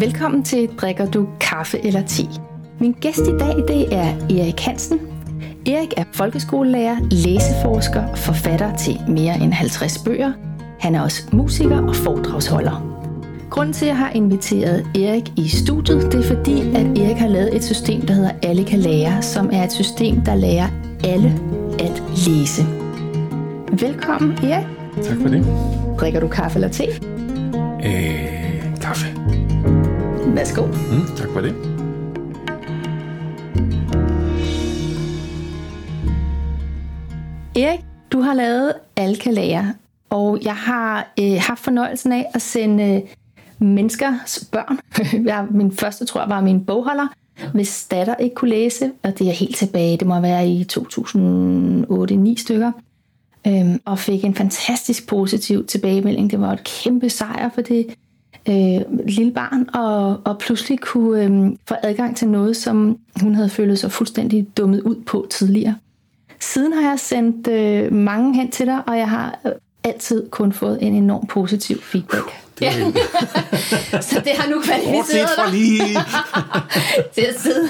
Velkommen til Drikker du kaffe eller te? Min gæst i dag det er Erik Hansen. Erik er folkeskolelærer, læseforsker og forfatter til mere end 50 bøger. Han er også musiker og foredragsholder. Grunden til, at jeg har inviteret Erik i studiet, det er fordi, at Erik har lavet et system, der hedder Alle kan lære, som er et system, der lærer alle at læse. Velkommen, Erik. Tak for det. Drikker du kaffe eller te? Øh. Værsgo. Mm, tak for det. Erik, du har lavet lære, og jeg har øh, haft fornøjelsen af at sende øh, menneskers børn. jeg, min første, tror jeg, var min bogholder, hvis datter ikke kunne læse, og det er helt tilbage, det må være i 2008-9 stykker, øhm, og fik en fantastisk positiv tilbagemelding. Det var et kæmpe sejr for det øh, lille barn, og, og pludselig kunne øh, få adgang til noget, som hun havde følt sig fuldstændig dummet ud på tidligere. Siden har jeg sendt øh, mange hen til dig, og jeg har øh, altid kun fået en enorm positiv feedback. Det ja. Så det har nu kvalificeret dig lige. til at sidde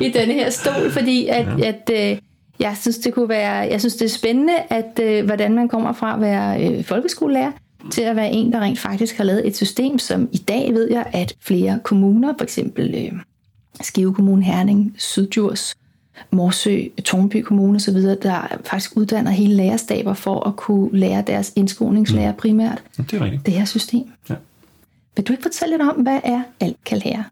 i denne her stol, fordi at, ja. at øh, jeg synes, det kunne være, jeg synes, det er spændende, at øh, hvordan man kommer fra at være øh, folkeskolelærer til at være en, der rent faktisk har lavet et system, som i dag ved jeg, at flere kommuner, for eksempel øh, Skive Kommune, Herning, Syddjurs, Morsø, Tornby Kommune osv., der faktisk uddanner hele lærerstaber for at kunne lære deres indskolingslærer primært. Det er rigtigt. Det her system. Ja. Vil du ikke fortælle lidt om, hvad er lære?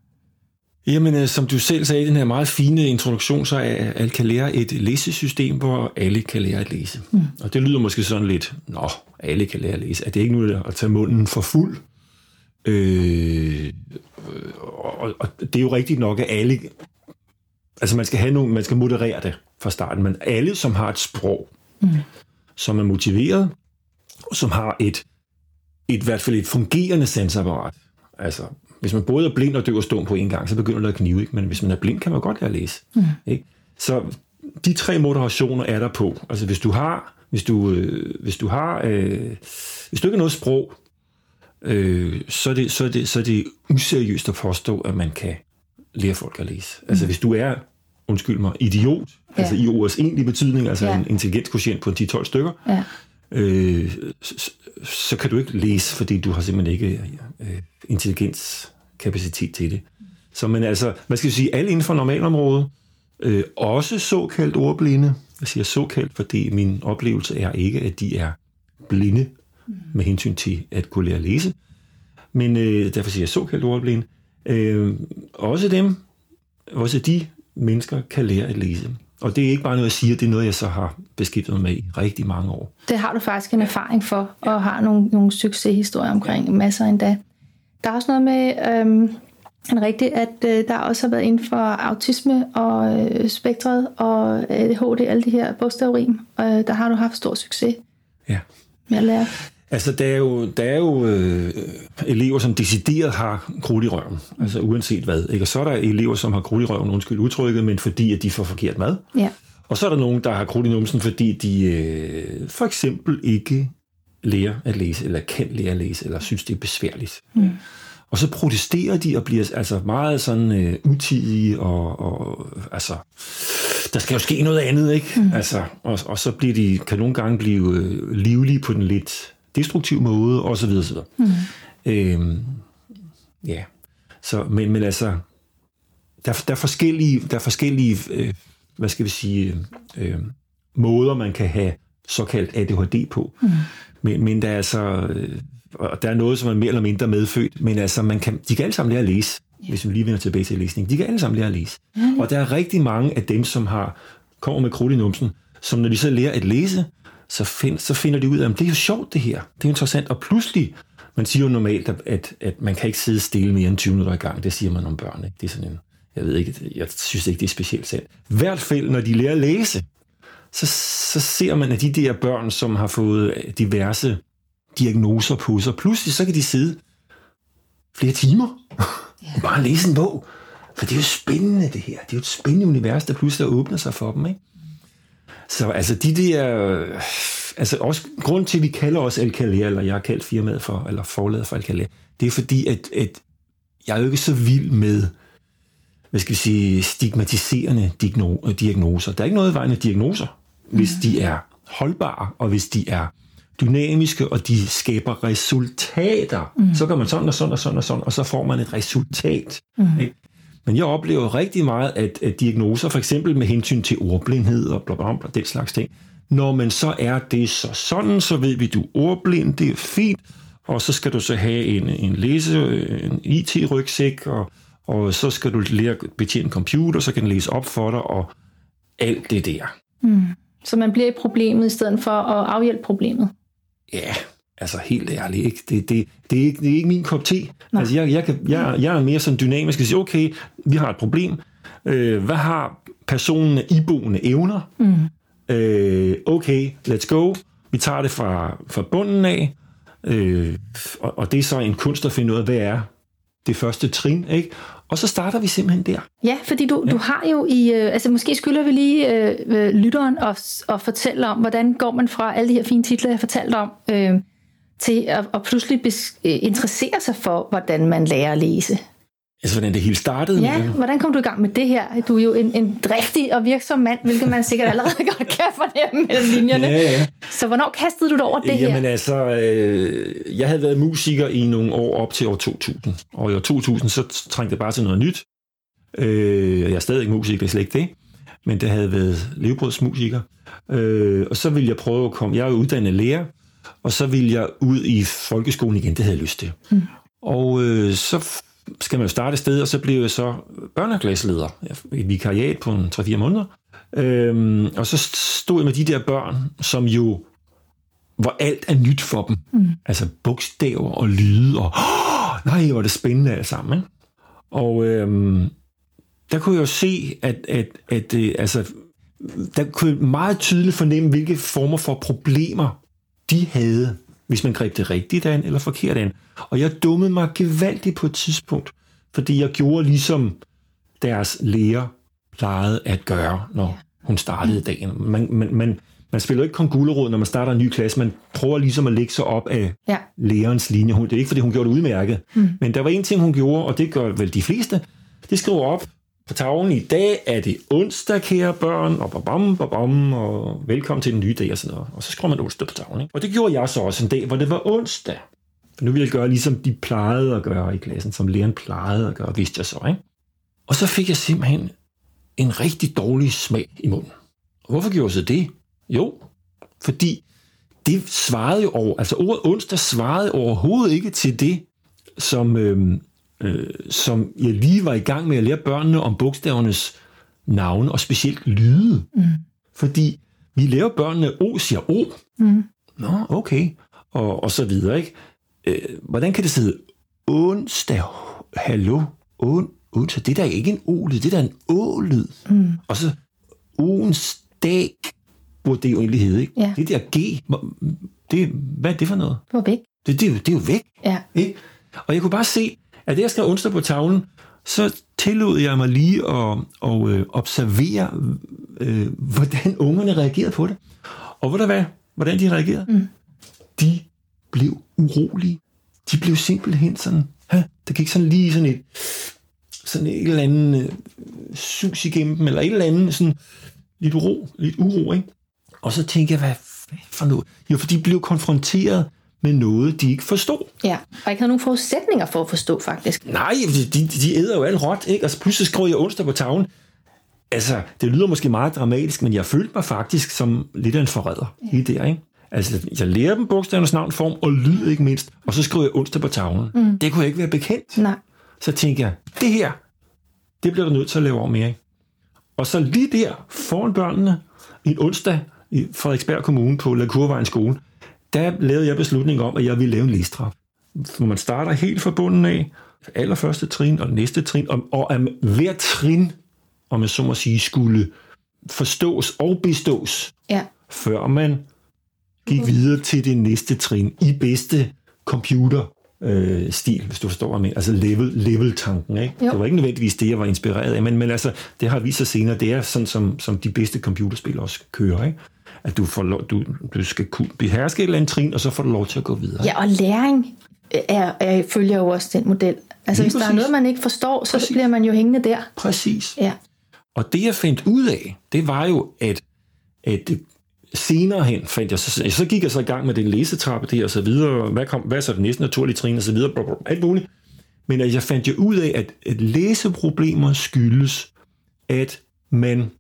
Jamen, øh, som du selv sagde i den her meget fine introduktion, så er lære et læsesystem, hvor alle kan lære at læse. Mm. Og det lyder måske sådan lidt, nå, alle kan lære at læse. Er det ikke nu at tage munden for fuld? Øh, og, og det er jo rigtigt nok, at alle altså man skal have nogle, man skal moderere det fra starten, men alle, som har et sprog, mm. som er motiveret, og som har et, et, i hvert fald et fungerende sansapparat, altså hvis man både er blind og døv og stum på en gang, så begynder det at knive, ikke? men hvis man er blind, kan man godt lære at læse. Mm. Ikke? Så de tre moderationer er der på. Altså hvis du har, hvis du, øh, hvis du har, øh, hvis du ikke har noget sprog, øh, så, er det, så, er det, så er det useriøst at påstå, at man kan lære folk at læse. Altså hvis du er, undskyld mig, idiot, ja. altså i ordets egentlige betydning, altså ja. en intelligenskotient på 10-12 stykker, ja. øh, så, så kan du ikke læse, fordi du har simpelthen ikke øh, intelligenskapacitet til det. Så man altså, man skal sige, alle inden for normalområdet, øh, også såkaldt ordblinde, jeg siger såkaldt, fordi min oplevelse er ikke, at de er blinde med hensyn til at kunne lære at læse, men øh, derfor siger jeg såkaldt ordblinde, Øh, også dem, også de mennesker kan lære at læse. Og det er ikke bare noget, jeg siger, det er noget, jeg så har beskæftiget mig med i rigtig mange år. Det har du faktisk en erfaring for, og har nogle, nogle succeshistorier omkring, masser endda. Der er også noget med, øhm, en rigtigt, at øh, der også har været inden for autisme og øh, spektret og ADHD, alle de her bogstavrim, og øh, der har du haft stor succes ja. med at lære. Altså, der er jo, der er jo øh, elever, som decideret har krudt i røven, altså uanset hvad. Ikke? Og så er der elever, som har krudt i røven, undskyld udtrykket, men fordi at de får forkert mad. Ja. Og så er der nogen, der har krudt i numsen, fordi de øh, for eksempel ikke lærer at læse, eller kan lære at læse, eller synes, det er besværligt. Mm. Og så protesterer de og bliver altså meget sådan øh, utidige, og, og altså, der skal jo ske noget andet, ikke? Mm. Altså, og, og så bliver de, kan nogle gange blive øh, livlige på den lidt destruktiv måde, og så videre, så videre. Mm. Øhm, ja, så, men, men altså, der, der er forskellige, der er forskellige øh, hvad skal vi sige, øh, måder, man kan have såkaldt ADHD på. Mm. Men, men der er altså, øh, og der er noget, som er mere eller mindre medfødt, men altså, man kan, de kan alle sammen lære at læse, yeah. hvis vi lige vender tilbage til læsning. De kan alle sammen lære at læse. Mm. Og der er rigtig mange af dem, som har kommer med krudt i numsen, som når de så lærer at læse, så, find, så finder de ud af, at det er jo sjovt det her, det er interessant, og pludselig, man siger jo normalt, at, at man kan ikke sidde stille mere end 20 minutter i gang, det siger man om børn, ikke? det er sådan en, jeg ved ikke, jeg synes ikke, det er specielt sandt. I hvert fald, når de lærer at læse, så, så ser man, at de der børn, som har fået diverse diagnoser på sig, pludselig så kan de sidde flere timer og bare læse en bog. For det er jo spændende, det her. Det er jo et spændende univers, der pludselig åbner sig for dem. Ikke? Så altså de der... Altså også grund til, at vi kalder os Alcalea, eller jeg har kaldt firmaet for, eller forladet for Alcalea, det er fordi, at, at jeg er jo ikke så vild med, hvad skal vi sige, stigmatiserende diagnoser. Der er ikke noget i vejen med diagnoser, hvis de er holdbare, og hvis de er dynamiske, og de skaber resultater. Mm. Så gør man sådan og sådan og sådan og sådan, og så får man et resultat. Mm. Ikke? Men jeg oplever rigtig meget, at, at diagnoser, for eksempel med hensyn til ordblindhed og bla, bla, bla, den slags ting, når man så er det så sådan, så ved vi, du er ordblind, det er fint, og så skal du så have en, en læse, en IT-rygsæk, og, og så skal du lære at betjene computer, så kan den læse op for dig, og alt det der. Mm. Så man bliver i problemet i stedet for at afhjælpe problemet? Ja, altså helt ærligt, ikke? Det, det, det, er, ikke, det er ikke min kop te. Nej. Altså, jeg, jeg, kan, jeg, jeg er mere sådan dynamisk og siger, okay, vi har et problem. Øh, hvad har personen iboende evner? Mm. Øh, okay, let's go. Vi tager det fra, fra bunden af, øh, og, og det er så en kunst at finde ud af, hvad er det første trin, ikke? Og så starter vi simpelthen der. Ja, fordi du, ja. du har jo i... Øh, altså måske skylder vi lige øh, øh lytteren og, og fortælle om, hvordan går man fra alle de her fine titler, jeg fortalte om, øh, til at, at pludselig bes, øh, interessere sig for, hvordan man lærer at læse. Altså, hvordan det hele startede? Ja, med hvordan kom du i gang med det her? Du er jo en, en driftig og virksom mand, hvilket man sikkert allerede godt kan fornemme mellem linjerne. Ja, ja. Så hvornår kastede du dig over det Jamen, her? Jamen altså, øh, jeg havde været musiker i nogle år op til år 2000. Og i år 2000, så trængte jeg bare til noget nyt. Øh, jeg er stadig ikke musiker, det er slet ikke det. Men det havde været levebrødsmusiker. Øh, og så ville jeg prøve at komme... Jeg er jo uddannet lærer, og så ville jeg ud i folkeskolen igen. Det havde jeg lyst til. Mm. Og øh, så skal man jo starte et sted, og så blev jeg så børneklasseleder. Et vikariat på en 3-4 måneder. Øhm, og så stod jeg med de der børn, som jo, hvor alt er nyt for dem. Mm. Altså bogstaver og lyde, og oh, nej, hvor det spændende alt sammen. Ikke? Og øhm, der kunne jeg jo se, at, at, at, at øh, altså, der kunne jeg meget tydeligt fornemme, hvilke former for problemer de havde hvis man greb det rigtigt an eller forkert an. Og jeg dummede mig gevaldigt på et tidspunkt, fordi jeg gjorde ligesom deres lærer plejede at gøre, når hun startede dagen. Man, man, man, man spiller ikke kun gulerod, når man starter en ny klasse. Man prøver ligesom at lægge sig op af ja. lærerens linje. det er ikke, fordi hun gjorde det udmærket. Mm. Men der var en ting, hun gjorde, og det gør vel de fleste. Det skriver op på tavlen i dag er det onsdag, kære børn, og babam, babam, og velkommen til den nye dag og sådan noget. Og så skriver man onsdag på tavlen. Ikke? Og det gjorde jeg så også en dag, hvor det var onsdag. For nu ville jeg gøre ligesom de plejede at gøre i klassen, som læreren plejede at gøre, vidste jeg så. Ikke? Og så fik jeg simpelthen en rigtig dårlig smag i munden. Og hvorfor gjorde jeg så det? Jo, fordi det svarede jo over, altså ordet onsdag svarede overhovedet ikke til det, som, øh, øh, som jeg lige var i gang med at lære børnene om bogstavernes navne, og specielt lyde. Mm. Fordi vi lærer børnene, O siger O. Mm. Nå, okay. Og, og så videre, ikke? Øh, hvordan kan det sidde onsdag, hallo, on, onsdag, det er da ikke en O-lyd, det er da en Å-lyd. Mm. Og så onsdag, burde det jo egentlig hedde, ikke? Ja. Det der G, det, hvad er det for noget? Det væk. Det, det, det er jo væk. Ja. Ikke? Og jeg kunne bare se, at det, jeg skrev onsdag på tavlen, så tillod jeg mig lige at, at øh, observere, øh, hvordan ungerne reagerede på det. Og ved du hvad? Hvordan de reagerede? Mm. De blev urolige. De blev simpelthen sådan, ha, der gik sådan lige sådan et, sådan et eller andet øh, sus igennem dem, eller et eller andet sådan lidt uro, lidt uro, ikke? Og så tænkte jeg, hvad for noget? Jo, for de blev konfronteret med noget, de ikke forstod. Ja, og ikke havde nogen forudsætninger for at forstå, faktisk. Nej, de, de æder jo alt råt, ikke? Og så pludselig skrev jeg onsdag på tavlen. Altså, det lyder måske meget dramatisk, men jeg følte mig faktisk som lidt af en forræder ja. i det, ikke? Altså, jeg lærer dem bogstavernes navn, form og lyd ikke mindst, og så skriver jeg onsdag på tavlen. Mm. Det kunne jeg ikke være bekendt. Nej. Så tænker jeg, det her, det bliver du nødt til at lave over mere. Ikke? Og så lige der, foran børnene, en onsdag i Frederiksberg Kommune på Lakurvejen skole, der lavede jeg beslutning om, at jeg ville lave en læstrap. Når man starter helt fra bunden af, allerførste trin og næste trin, og, og at hver trin, om jeg så må sige, skulle forstås og bestås, ja. før man gik videre til det næste trin i bedste computer øh, stil, hvis du forstår mig. Altså level, level-tanken. Ikke? Det var ikke nødvendigvis det, jeg var inspireret af, men, men altså, det har vist sig senere, det er sådan, som, som de bedste computerspil også kører. Ikke? At du, får lov, du, du skal kunne beherske et eller andet trin, og så får du lov til at gå videre. Ja, og læring er, er, følger jo også den model. Altså Lige hvis der er præcis. noget, man ikke forstår, så Præcis. bliver man jo hængende der. Præcis. Ja. Og det jeg fandt ud af, det var jo, at, at senere hen fandt jeg, så, så gik jeg så i gang med den læsetrappe der og så videre, hvad, kom, hvad er så det næste naturlige trin og så videre, bla, alt muligt. Men at jeg fandt jo ud af, at, at læseproblemer skyldes, at man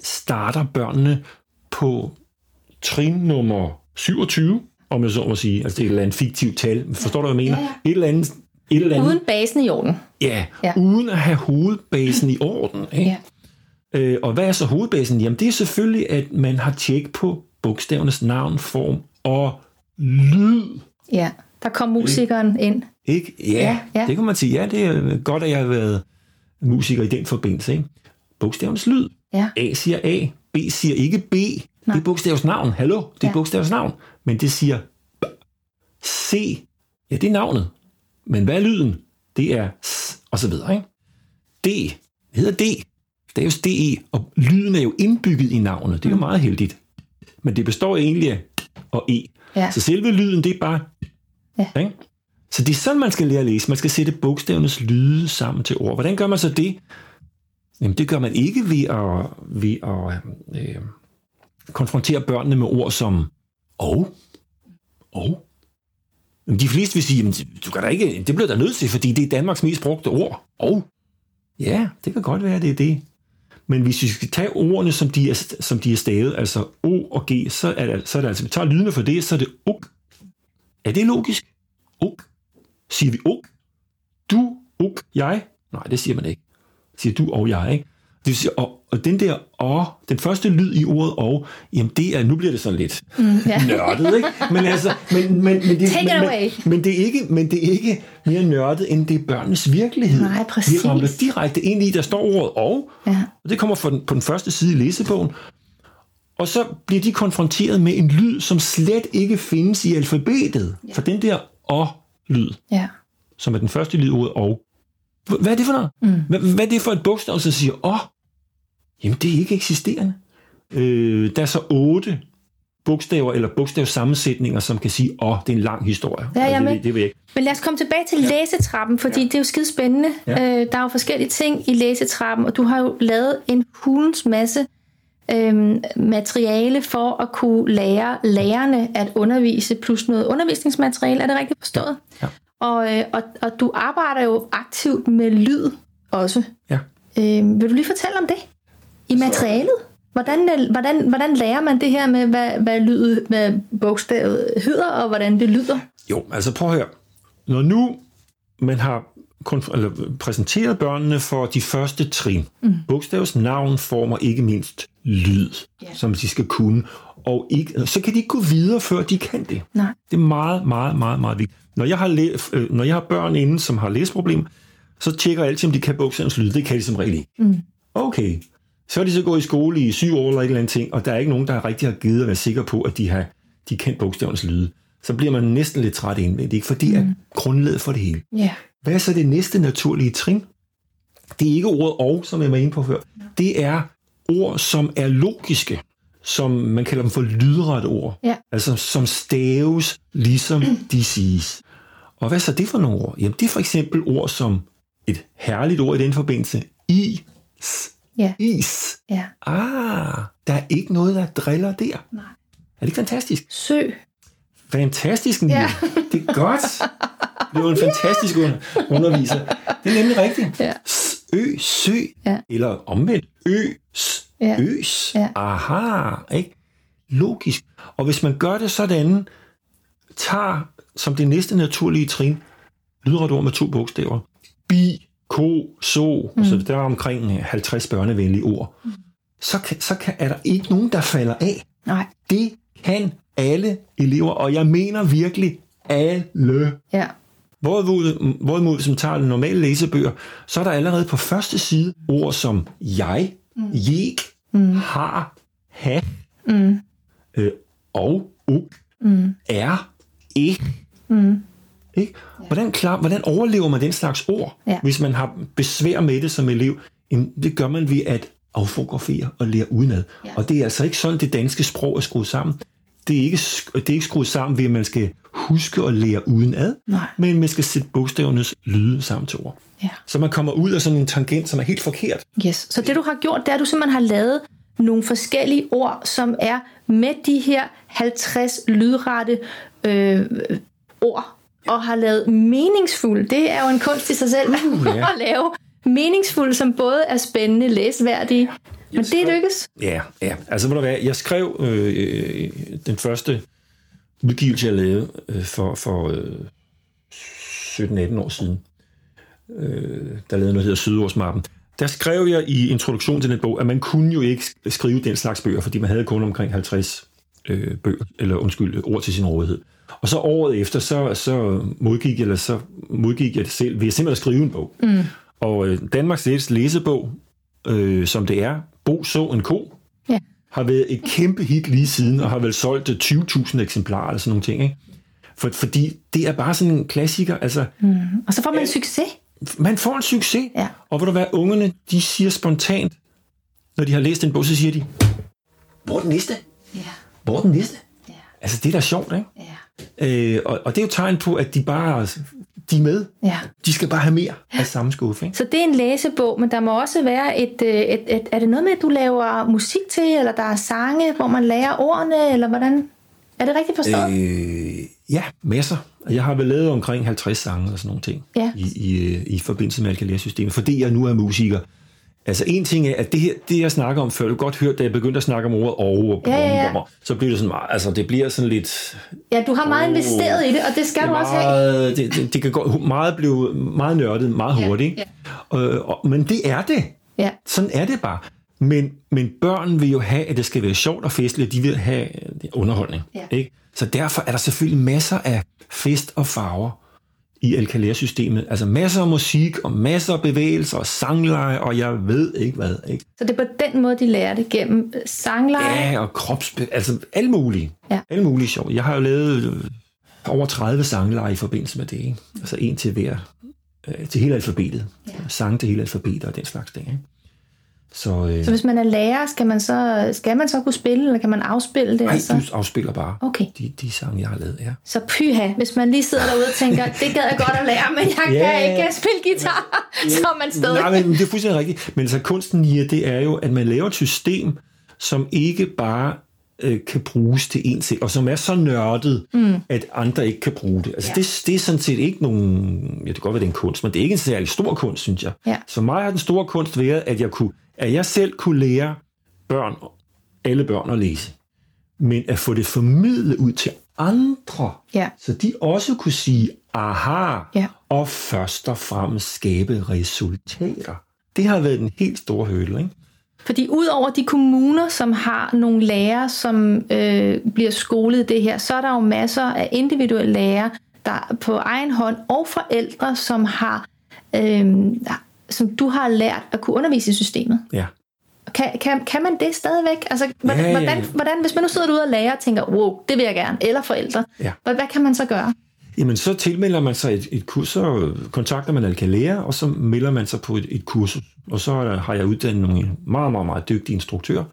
starter børnene på trin nummer 27, om jeg så må sige. Altså det er et eller andet fiktivt tal. Forstår du, hvad jeg mener? Ja, ja. Et eller andet, et eller andet Uden basen i orden. Ja, Ja. uden at have hovedbasen i orden. Ikke? Ja. Øh, og hvad er så hovedbasen? Jamen det er selvfølgelig, at man har tjek på bogstavernes navn, form og lyd. Ja, der kom musikeren ind. Ikke? Ja, ja. ja, det kan man sige. Ja, det er godt, at jeg har været musiker i den forbindelse. Ikke? Bogstavernes lyd. Ja. A siger A, B siger ikke B. Det er bogstavs navn. Hallo, det er Ja. bogstavs navn. Men det siger. C. Ja, det er navnet. Men hvad er lyden? Det er S, og så videre. Ikke? D. Det hedder D. Staves DE, og lyden er jo indbygget i navnet. Det er jo meget heldigt. Men det består egentlig af D og E. Ja. Så selve lyden, det er bare... Ja. Ikke? Så det er sådan, man skal lære at læse. Man skal sætte bogstavernes lyde sammen til ord. Hvordan gør man så det? Jamen, det gør man ikke ved at, ved at øh, konfrontere børnene med ord som og, og. Jamen, de fleste vil sige, jamen, du kan da ikke, det bliver der nødt til, fordi det er Danmarks mest brugte ord. Og. Ja, det kan godt være, det er det. Men hvis vi skal tage ordene, som de er, som de er stavet, altså O og G, så er det, så er det altså, vi tager lydene for det, så er det uk. Er det logisk? Uk. Siger vi uk? Du, uk, jeg? Nej, det siger man ikke. Siger du og jeg, ikke? Det vil sige, og, og den der og, den første lyd i ordet og, jamen det er, nu bliver det sådan lidt Mm, ja. nørdet, ikke? Men altså, men, men, men, det, Take men, men, men, det er ikke, men det er ikke mere nørdet, end det er børnenes virkelighed. Nej, præcis. Vi ramler direkte ind i, der står ordet og, Ja. og det kommer den, på den første side i læsebogen. Og så bliver de konfronteret med en lyd, som slet ikke findes i alfabetet. Ja. For den der og-lyd, ja. som er den første lyd i ordet og. Hvad er det for noget? Mm. Hvad, hvad er det for et bogstav, som siger åh? Jamen, det er ikke eksisterende. Øh, der er så otte bogstaver eller bogstavsammensætninger, som kan sige, åh, det er en lang historie. Ja, med. det, det vil jeg ikke. Men lad os komme tilbage til læsetrappen, fordi det er jo skide spændende. Ja. Øh, der er jo forskellige ting i læsetrappen, og du har jo lavet en hulens masse øhm, materiale for at kunne lære lærerne at undervise, plus noget undervisningsmateriale. Er det rigtigt forstået? Ja. Og, øh, og, og du arbejder jo aktivt med lyd også. Ja. Øh, vil du lige fortælle om det? I materialet? Hvordan, øh, hvordan, hvordan lærer man det her med, hvad, hvad, lydet, hvad bogstavet hedder, og hvordan det lyder? Jo, altså prøv høre. Når nu man har konf- eller præsenteret børnene for de første trin, mm. bogstavs navn former ikke mindst lyd, Ja. som de skal kunne, og ikke, så kan de ikke gå videre, før de kan det. Nej. Det er meget, meget, meget, meget vigtigt. Når jeg har, læ- øh, når jeg har børn inde, som har læseproblemer, så tjekker jeg altid, om de kan bogstavens lyd. Det kan de som regel ikke. Mm. Okay. Så er de så gået i skole i syv år eller et eller andet ting, og der er ikke nogen, der rigtig har givet at være sikker på, at de har de kendt bogstavens lyde. Så bliver man næsten lidt træt indvendigt, ikke? for det er grundlaget for det hele. Ja. Hvad er så det næste naturlige trin? Det er ikke ordet og, som jeg var inde på før. Det er ord, som er logiske, som man kalder dem for lydrette ord. Ja. Altså som staves, ligesom de siges. Og hvad så det for nogle ord? Jamen det er for eksempel ord som et herligt ord i den forbindelse. Is. Ja. Is. Ja. Ah, der er ikke noget, der driller der. Nej. Er det ikke fantastisk? Sø. Fantastisk, Nille. Ja. Det er godt. Det var en fantastisk under- underviser. Det er nemlig rigtigt. Ja. Ø, sø. Ja. Eller omvendt. Ø, s, Ja. øs. Ja. Aha, ikke? Logisk. Og hvis man gør det sådan, tager som det næste naturlige trin, lydret ord med to bogstaver, bi, ko, so, mm. så der er omkring 50 børnevenlige ord, mm. så, kan, så kan, er der ikke nogen, der falder af. Nej. Det kan alle elever, og jeg mener virkelig alle. Ja. Hvorimod, hvorimod man tager normale læsebøger, så er der allerede på første side ord som jeg, mm. jeg, mm. har, ha, Mm. øh, og, uk, Mm. er, ikke. Mm. Ikke? Hvordan, klar, hvordan overlever man den slags ord, Ja. hvis man har besvær med det som elev? Jamen, Det gør man ved at affotografere og lære udenad. Ja. Og det er altså ikke sådan, det danske sprog er skruet sammen. Det er ikke, det er ikke skruet sammen ved, at man skal huske at lære uden ad, Nej. men man skal sætte bogstavernes lyde sammen til ord. Ja. Så man kommer ud af sådan en tangent, som er helt forkert. Yes. Så det du har gjort, det er, at du simpelthen har lavet nogle forskellige ord, som er med de her 50 lydrette øh, ord, og har lavet meningsfuld. Det er jo en kunst i sig selv Uh, ja. at lave meningsfuld, som både er spændende, læsværdige, men det lykkes. Ja, ja. Altså, du hvad, jeg skrev øh, øh, den første udgivelse, jeg lavede øh, for, for øh, 17-18 år siden. Øh, der lavede noget, der hedder Sydordsmappen. Der skrev jeg i introduktionen til den bog, at man kunne jo ikke skrive den slags bøger, fordi man havde kun omkring 50 øh, bøger, eller undskyld, ord til sin rådighed. Og så året efter, så, så, modgik, eller så modgik jeg det selv ved simpelthen at skrive en bog. Mm. Og øh, Danmarks ældste læsebog, øh, som det er, Bo så en ko, Ja. har været et kæmpe hit lige siden, og har vel solgt øh, 20.000 eksemplarer eller sådan nogle ting. Ikke? For, fordi det er bare sådan en klassiker. Altså, mm. Og så får man succes. man får en succes. Ja. Og ved du hvad, ungerne, de siger spontant, når de har læst en bog, så siger de, hvor er den næste? Ja. Hvor er den næste? Ja. Altså, det er da sjovt, ikke? Ja. Øh, og, og det er jo tegn på, at de bare de er med. ja. De skal bare have mere af samme skuffe. Ikke? Så det er en læsebog, men der må også være et, øh, et, et... Er det noget med, at du laver musik til, eller der er sange, hvor man lærer ordene, eller hvordan? Er det rigtigt forstået? Øh. Ja, masser. Jeg har vel lavet omkring 50 sange og sådan nogle ting Ja. i, i, øh, i forbindelse med Alkalea-systemet, fordi jeg nu er musiker. Altså en ting er, at det her, det jeg snakker om før, du godt hørt, da jeg begyndte at snakke om ordet og, og Ja, ja, ja. så bliver det sådan meget, altså det bliver sådan lidt, Ja, du har meget investeret i det, og det skal du også have. meget, det, det, det kan gå meget blive meget nørdet, meget Ja, hurtigt. ja. Øh, og, men det er det. Ja. Sådan er det bare. Men, men børn vil jo have, at det skal være sjovt og festligt, de vil have underholdning. Ja. Ikke? Så derfor er der selvfølgelig masser af fest og farver i Alkalea-systemet. Altså masser af musik, og masser af bevægelser, og sangleje, og jeg ved ikke hvad. Ikke? Så det er på den måde, de lærer det gennem sangleje. Ja, og krops... Altså alle mulige. Ja. Alle mulige sjov. Jeg har jo lavet øh, over 30 sangleje i forbindelse med det. Ikke? Altså en til hver... Øh, til hele alfabetet. Ja. Sange til hele alfabetet og den slags ting. Ikke? Så, øh, Så hvis man er lærer, skal man så, skal man så kunne spille, eller kan man afspille det? nej, altså? du afspiller bare Okay. de, de sange, jeg har lavet. Ja. Så pyha, hvis man lige sidder derude og tænker, det gad jeg godt at lære, men jeg Ja. kan ikke spille guitar, så er man stadig. Nej, men det er fuldstændig rigtigt. Men så kunsten i det, det er jo, at man laver et system, som ikke bare øh, kan bruges til en selv, og som er så nørdet, mm. at andre ikke kan bruge det. Altså ja. det, det er sådan set ikke nogen... Ja, det kan godt være, det er en kunst, men det er ikke en særlig stor kunst, synes jeg. Ja. Så mig har den store kunst været, at jeg, kunne, at jeg selv kunne lære børn, alle børn at læse. Men at få det formidlet ud til andre, Ja. så de også kunne sige, aha, Ja. og først og fremmest skabe resultater. Det har været den helt store høle, ikke? Fordi udover de kommuner, som har nogle lærere, som øh, bliver skolet det her, så er der jo masser af individuelle lærere, der på egen hånd, og forældre, som har øh, som du har lært at kunne undervise i systemet. Ja. Kan, kan, kan man det stadigvæk? Altså, hvordan, Ja, ja, ja. hvordan, hvordan, hvis man nu sidder derude og lærer og tænker, wow, det vil jeg gerne, eller forældre, Ja. hvad, hvad kan man så gøre? Jamen, så tilmelder man sig et, et kurs, så kontakter man Alkalea, og så melder man sig på et, et kursus. Og så har jeg uddannet nogle meget, meget, meget dygtige instruktører,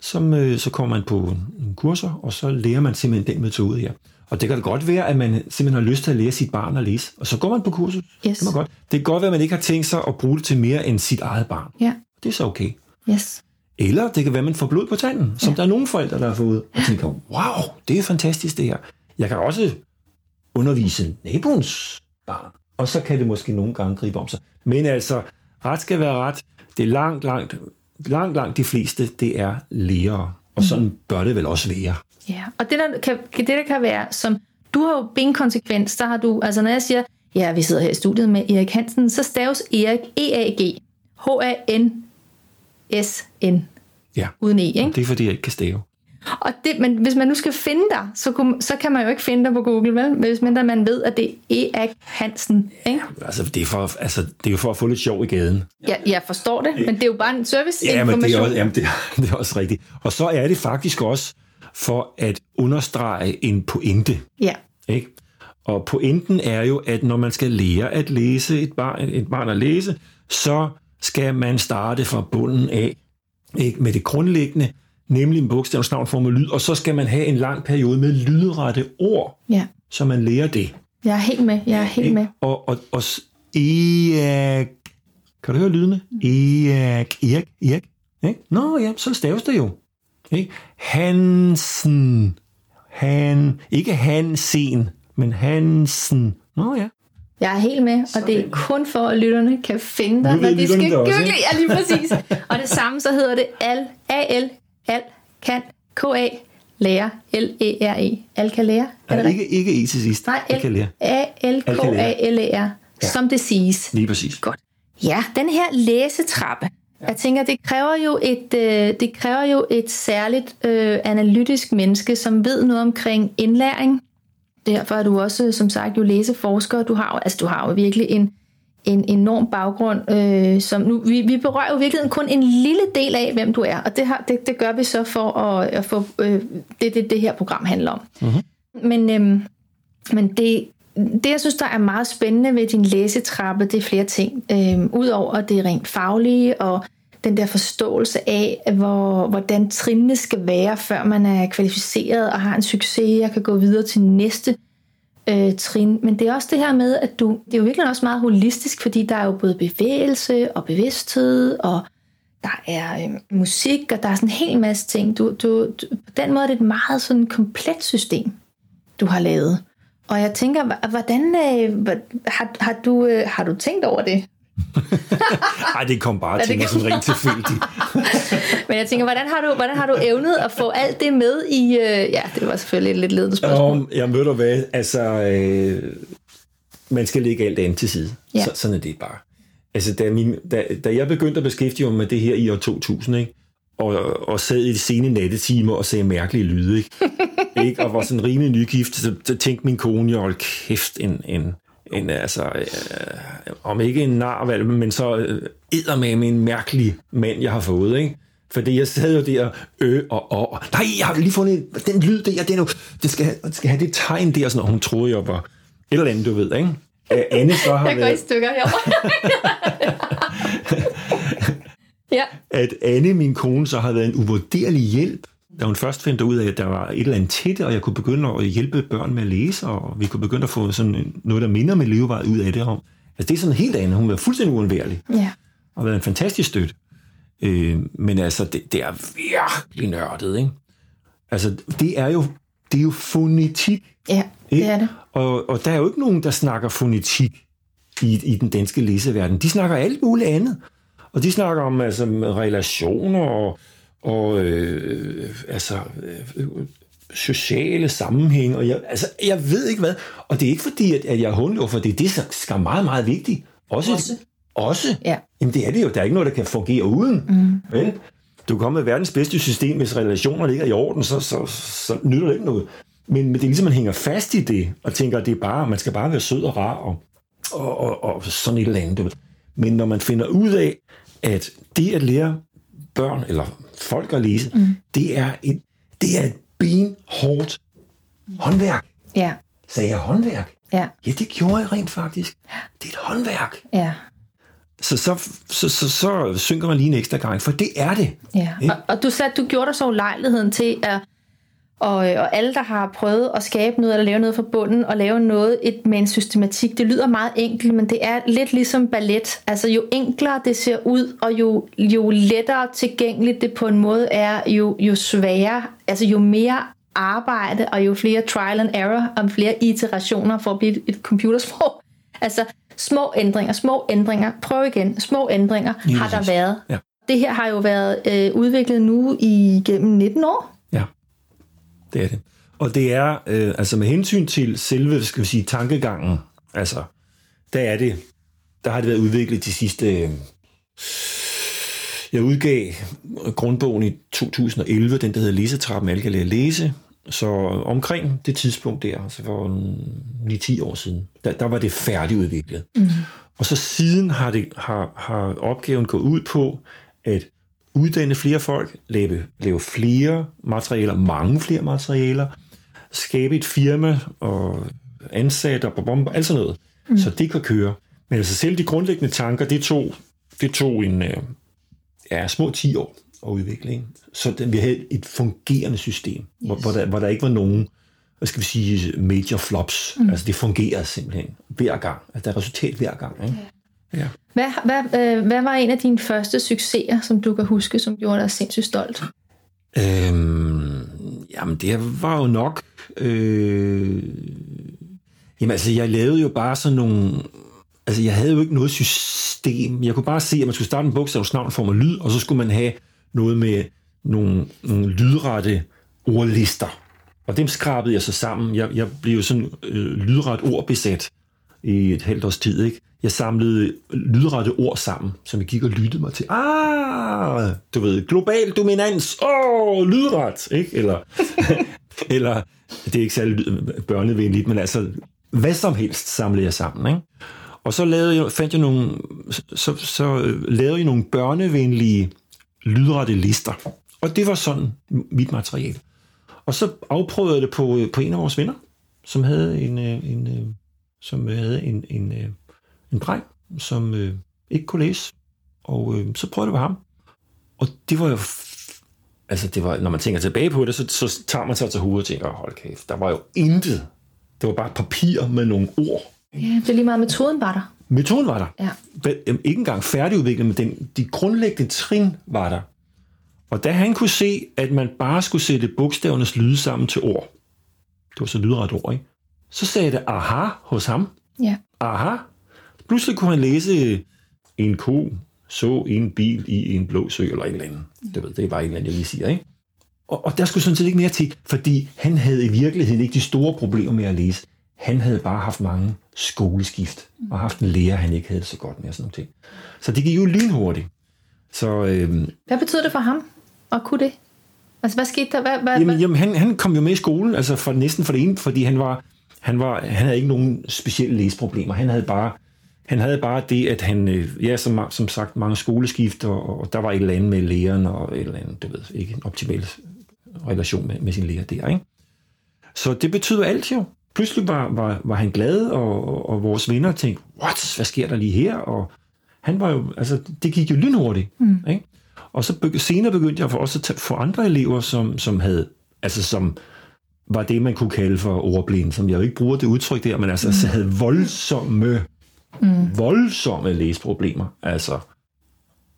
som øh, så kommer man på en kurser, og så lærer man simpelthen den metode her. Og det kan da godt være, at man simpelthen har lyst til at lære sit barn at læse, og så går man på kursus. Yes. Det, godt. det kan godt være, at man ikke har tænkt sig at bruge det til mere end sit eget barn. Ja, Det er så okay. yes. Eller det kan være, at man får blod på tanden, som der er nogle forældre, der har fået, og tænker, wow, det er fantastisk det her. Jeg kan også undervise naboens barn, og så kan det måske nogle gange gribe om sig. Men altså, ret skal være ret. Det er langt, langt, langt, langt de fleste, det er lærere. Og sådan bør det vel også være. Ja, og det der, kan, det der kan være, som du har jo benkonsekvens, der har du, altså når jeg siger, ja, vi sidder her i studiet med Erik Hansen, så staves Erik E-A-G, H-A-N-S-N, Ja, uden E, ikke? det er fordi, jeg ikke kan stave. Og det, men hvis man nu skal finde dig, så, kunne, så kan man jo ikke finde dig på Google, vel? Hvis mindre man ved, at det er Erik Hansen, ikke? Altså, det er, for, altså, det er jo for at få lidt sjov i gaden. Jeg, jeg forstår det, men det er jo bare en Ja, men det er, også, jamen, det, er, det er også rigtigt. Og så er det faktisk også for at understrege en pointe. Ja, Ikke? Og pointen er jo, at når man skal lære at læse et barn, et barn at læse, så skal man starte fra bunden af ikke? med det grundlæggende, nemlig en bogstavs navn, form og lyd, og så skal man have en lang periode med lydrette ord. ja, så man lærer det. Jeg er helt med, jeg er helt med. Og, og, og Eak, kan du høre lydene? Eak, Eak, Eak. Ikke? Nå ja, så staves det jo. Ikke? Hansen. Han, ikke Hansen, men Hansen. Nå ja. Jeg er helt med, og det er kun for, at lytterne kan finde dig, når de skal det google. Ja, lige præcis. Og det samme, så hedder det al, A-L, al, kan, K-A, lære, L-E-R-E. Al kan lære. Er det Nej, rigtigt? ikke, ikke E til sidst. Nej, lære. A-L-K-A-L-E-R, Ja. som det siges. Lige præcis. Godt. Ja, den her læsetrappe. Jeg tænker, det kræver jo et, øh, det kræver jo et særligt øh, analytisk menneske, som ved noget omkring indlæring. Derfor er du også, som sagt, jo læseforsker. Du har jo, altså, du har jo virkelig en, en enorm baggrund, øh, som nu, vi, vi berører jo virkelig kun en lille del af, hvem du er, og det, har, det, det gør vi så for at, at få øh, det, det, det her program handler om. Mm-hmm. Men, øhm, men det, det, jeg synes, der er meget spændende ved din læsetrappe, det er flere ting. Øhm, Udover det rent faglige og den der forståelse af, hvor, hvordan trinene skal være, før man er kvalificeret og har en succes og kan gå videre til næste øh, trin. Men det er også det her med, at du, det er jo virkelig også meget holistisk, fordi der er jo både bevægelse og bevidsthed, og der er øh, musik, og der er sådan en hel masse ting. Du, du, du, på den måde er det et meget sådan komplet system, du har lavet. Og jeg tænker, hvordan øh, har, har, du, øh, har du tænkt over det? Ej, det kom bare til mig sådan rent tilfældigt. Men jeg tænker, hvordan har du, hvordan har du evnet at få alt det med i... Øh, ja, det var selvfølgelig et lidt ledende spørgsmål. Om, jeg møder hvad, altså, øh, man skal lægge alt andet til side. Ja. Så, sådan er det bare. Altså, da, min, da, da jeg begyndte at beskæftige mig med det her i år 2000, ikke? Og, og sad i de sene nattetimer og sagde mærkelige lyde, ikke? ikke? Og var sådan rimelig nygift, så, så tænkte min kone, hold kæft, en, en, en altså, øh, om ikke en nar, men så øh, med en mærkelig mand, jeg har fået, ikke? Fordi jeg sad jo der, ø og og. Nej, jeg har lige fundet den lyd der, den, er det skal, det skal have det tegn der, sådan, og hun troede, jeg var et eller andet, du ved, ikke? Øh, Anne så har Jeg går i været, stykker herovre. ja, at Anne, min kone, så har været en uvurderlig hjælp, da hun først fandt ud af, at der var et eller andet til det, og jeg kunne begynde at hjælpe børn med at læse, og vi kunne begynde at få sådan noget, der minder med levevej ud af det. Om. Altså, det er sådan helt andet. Hun var fuldstændig uundværlig, ja. og været en fantastisk støtte. Øh, men altså, det, det er virkelig nørdet, ikke? Altså, det er jo, det er jo fonetik. ja, det er det. Og, og der er jo ikke nogen, der snakker fonetik i, i den danske læseverden. De snakker alt muligt andet. Og de snakker om altså, relationer og, og øh, altså, øh, sociale sammenhæng. Og jeg, altså, jeg ved ikke hvad. Og det er ikke fordi, at, at jeg er for det er det, som skal meget, meget vigtigt. Også. Også. Også. Ja. Jamen det er det jo. Der er ikke noget, der kan fungere uden. Mm. Vel? Du kan komme med verdens bedste system, hvis relationer ligger i orden, så, så, så nytter det ikke noget. Men, men det er ligesom, man hænger fast i det, og tænker, at det er bare, man skal bare være sød og rar, og, og, og, og sådan et eller andet. Men når man finder ud af, at det at lære børn, eller folk at læse, mm. det, er et, det er et benhårdt håndværk. Ja, Sagde jeg håndværk? ja, Ja, det gjorde jeg rent faktisk. Det er et håndværk. ja. Så, så, så, så, så synker man lige en ekstra gang, for det er det. Ja, Ikke? og, og du sagde, at du gjorde dig så ulejligheden til at og, og alle, der har prøvet at skabe noget eller lave noget fra bunden og lave noget et, med en systematik, det lyder meget enkelt, men det er lidt ligesom ballet. Altså jo enklere det ser ud, og jo, jo lettere tilgængeligt det på en måde er, jo, jo sværere, altså jo mere arbejde og jo flere trial and error og flere iterationer for at blive et, et computersprog. Altså små ændringer, små ændringer, prøv igen, små ændringer Lige har der været. Ja. Det her har jo været øh, udviklet nu i gennem 19 år. Det er det. Og det er, øh, altså med hensyn til selve, skal vi sige, tankegangen, altså, der er det, der har det været udviklet de sidste, øh, jeg udgav grundbogen i 2011, den der hedder Læsetrappen, alle kan lære læse, så omkring det tidspunkt der, altså for en 9-10 år siden, der, der var det færdigudviklet. Mm. Og så siden har, det, har, har opgaven gået ud på at uddanne flere folk, lave, lave flere materialer, mange flere materialer, skabe et firma og ansat og bom, alt sådan noget, mm. så det kan køre. Men altså selv de grundlæggende tanker, det tog, det tog en øh, ja, små 10 år at udvikle. Ikke? Så den, vi havde et fungerende system, yes. hvor, hvor, der, hvor der ikke var nogen hvad skal vi sige, major flops. Mm. Altså det fungerer simpelthen hver gang. Altså der er resultat hver gang. Ikke? Ja. Hvad, hvad, øh, hvad var en af dine første succeser, som du kan huske, som gjorde dig sindssygt stolt? Øhm, jamen det var jo nok... Øh, jamen altså jeg lavede jo bare sådan nogle... Altså jeg havde jo ikke noget system. Jeg kunne bare se, at man skulle starte en bogstavsnavn for mig lyd, og så skulle man have noget med nogle, nogle lydrette ordlister. Og dem skrabede jeg så sammen. Jeg, jeg blev jo sådan øh, lydret ordbesat i et halvt års tid. Ikke? Jeg samlede lydrette ord sammen, som jeg gik og lyttede mig til. Ah, du ved, global dominans. Åh, oh, lydret. Ikke? Eller, eller, det er ikke særlig børnevenligt, men altså, hvad som helst samlede jeg sammen. Ikke? Og så lavede jeg, fandt jeg nogle, så, så lavede jeg nogle børnevenlige lydrette lister. Og det var sådan mit materiale. Og så afprøvede jeg det på, på en af vores venner, som havde en, øh, en, øh, som havde en, en, øh, en dreng, som øh, ikke kunne læse. Og øh, så prøvede jeg det på ham. Og det var jo... Altså, det var, når man tænker tilbage på det, så, så tager man sig til hovedet og tænker, hold kæft, der var jo intet. Det var bare papir med nogle ord. Ja, det er lige meget, metoden var der. Metoden var der. Ja. Ikke engang færdigudviklet, men den, de grundlæggende trin var der. Og da han kunne se, at man bare skulle sætte bogstavernes lyde sammen til ord, det var så lydret ord, ikke? Så sagde det aha hos ham. Ja. Aha. Pludselig kunne han læse en ko så en bil i en blå sø, eller en eller anden. Det, ved, det er bare en eller anden, jeg lige siger, ikke? Og, og der skulle sådan set ikke mere til, fordi han havde i virkeligheden ikke de store problemer med at læse. Han havde bare haft mange skoleskift, og haft en lærer, han ikke havde det så godt med, og sådan noget ting. Så det gik jo lynhurtigt. Så, øhm, Hvad betyder det for ham? Og kunne det? Altså, hvad skete der? Hvad, hvad, jamen, jamen han, han kom jo med i skolen, altså for, næsten for det ene, fordi han var, han var, han havde ikke nogen specielle læseproblemer. Han havde bare, han havde bare det, at han, øh, ja, som, som sagt, mange skoleskift, og, og der var et eller andet med læreren, og et eller andet, du ved, ikke en optimal relation med, med sin lærer der, ikke? Så det betyder alt jo. Pludselig var, var, var han glad, og, og, og vores venner tænkte, what, hvad sker der lige her? Og han var jo, altså, det gik jo lynhurtigt, mm. ikke? Og så begy- senere begyndte jeg for også at få andre elever, som, som havde, altså som var det, man kunne kalde for ordblind, som jeg jo ikke bruger det udtryk der, men altså mm. havde voldsomme, mm. voldsomme læseproblemer. Altså.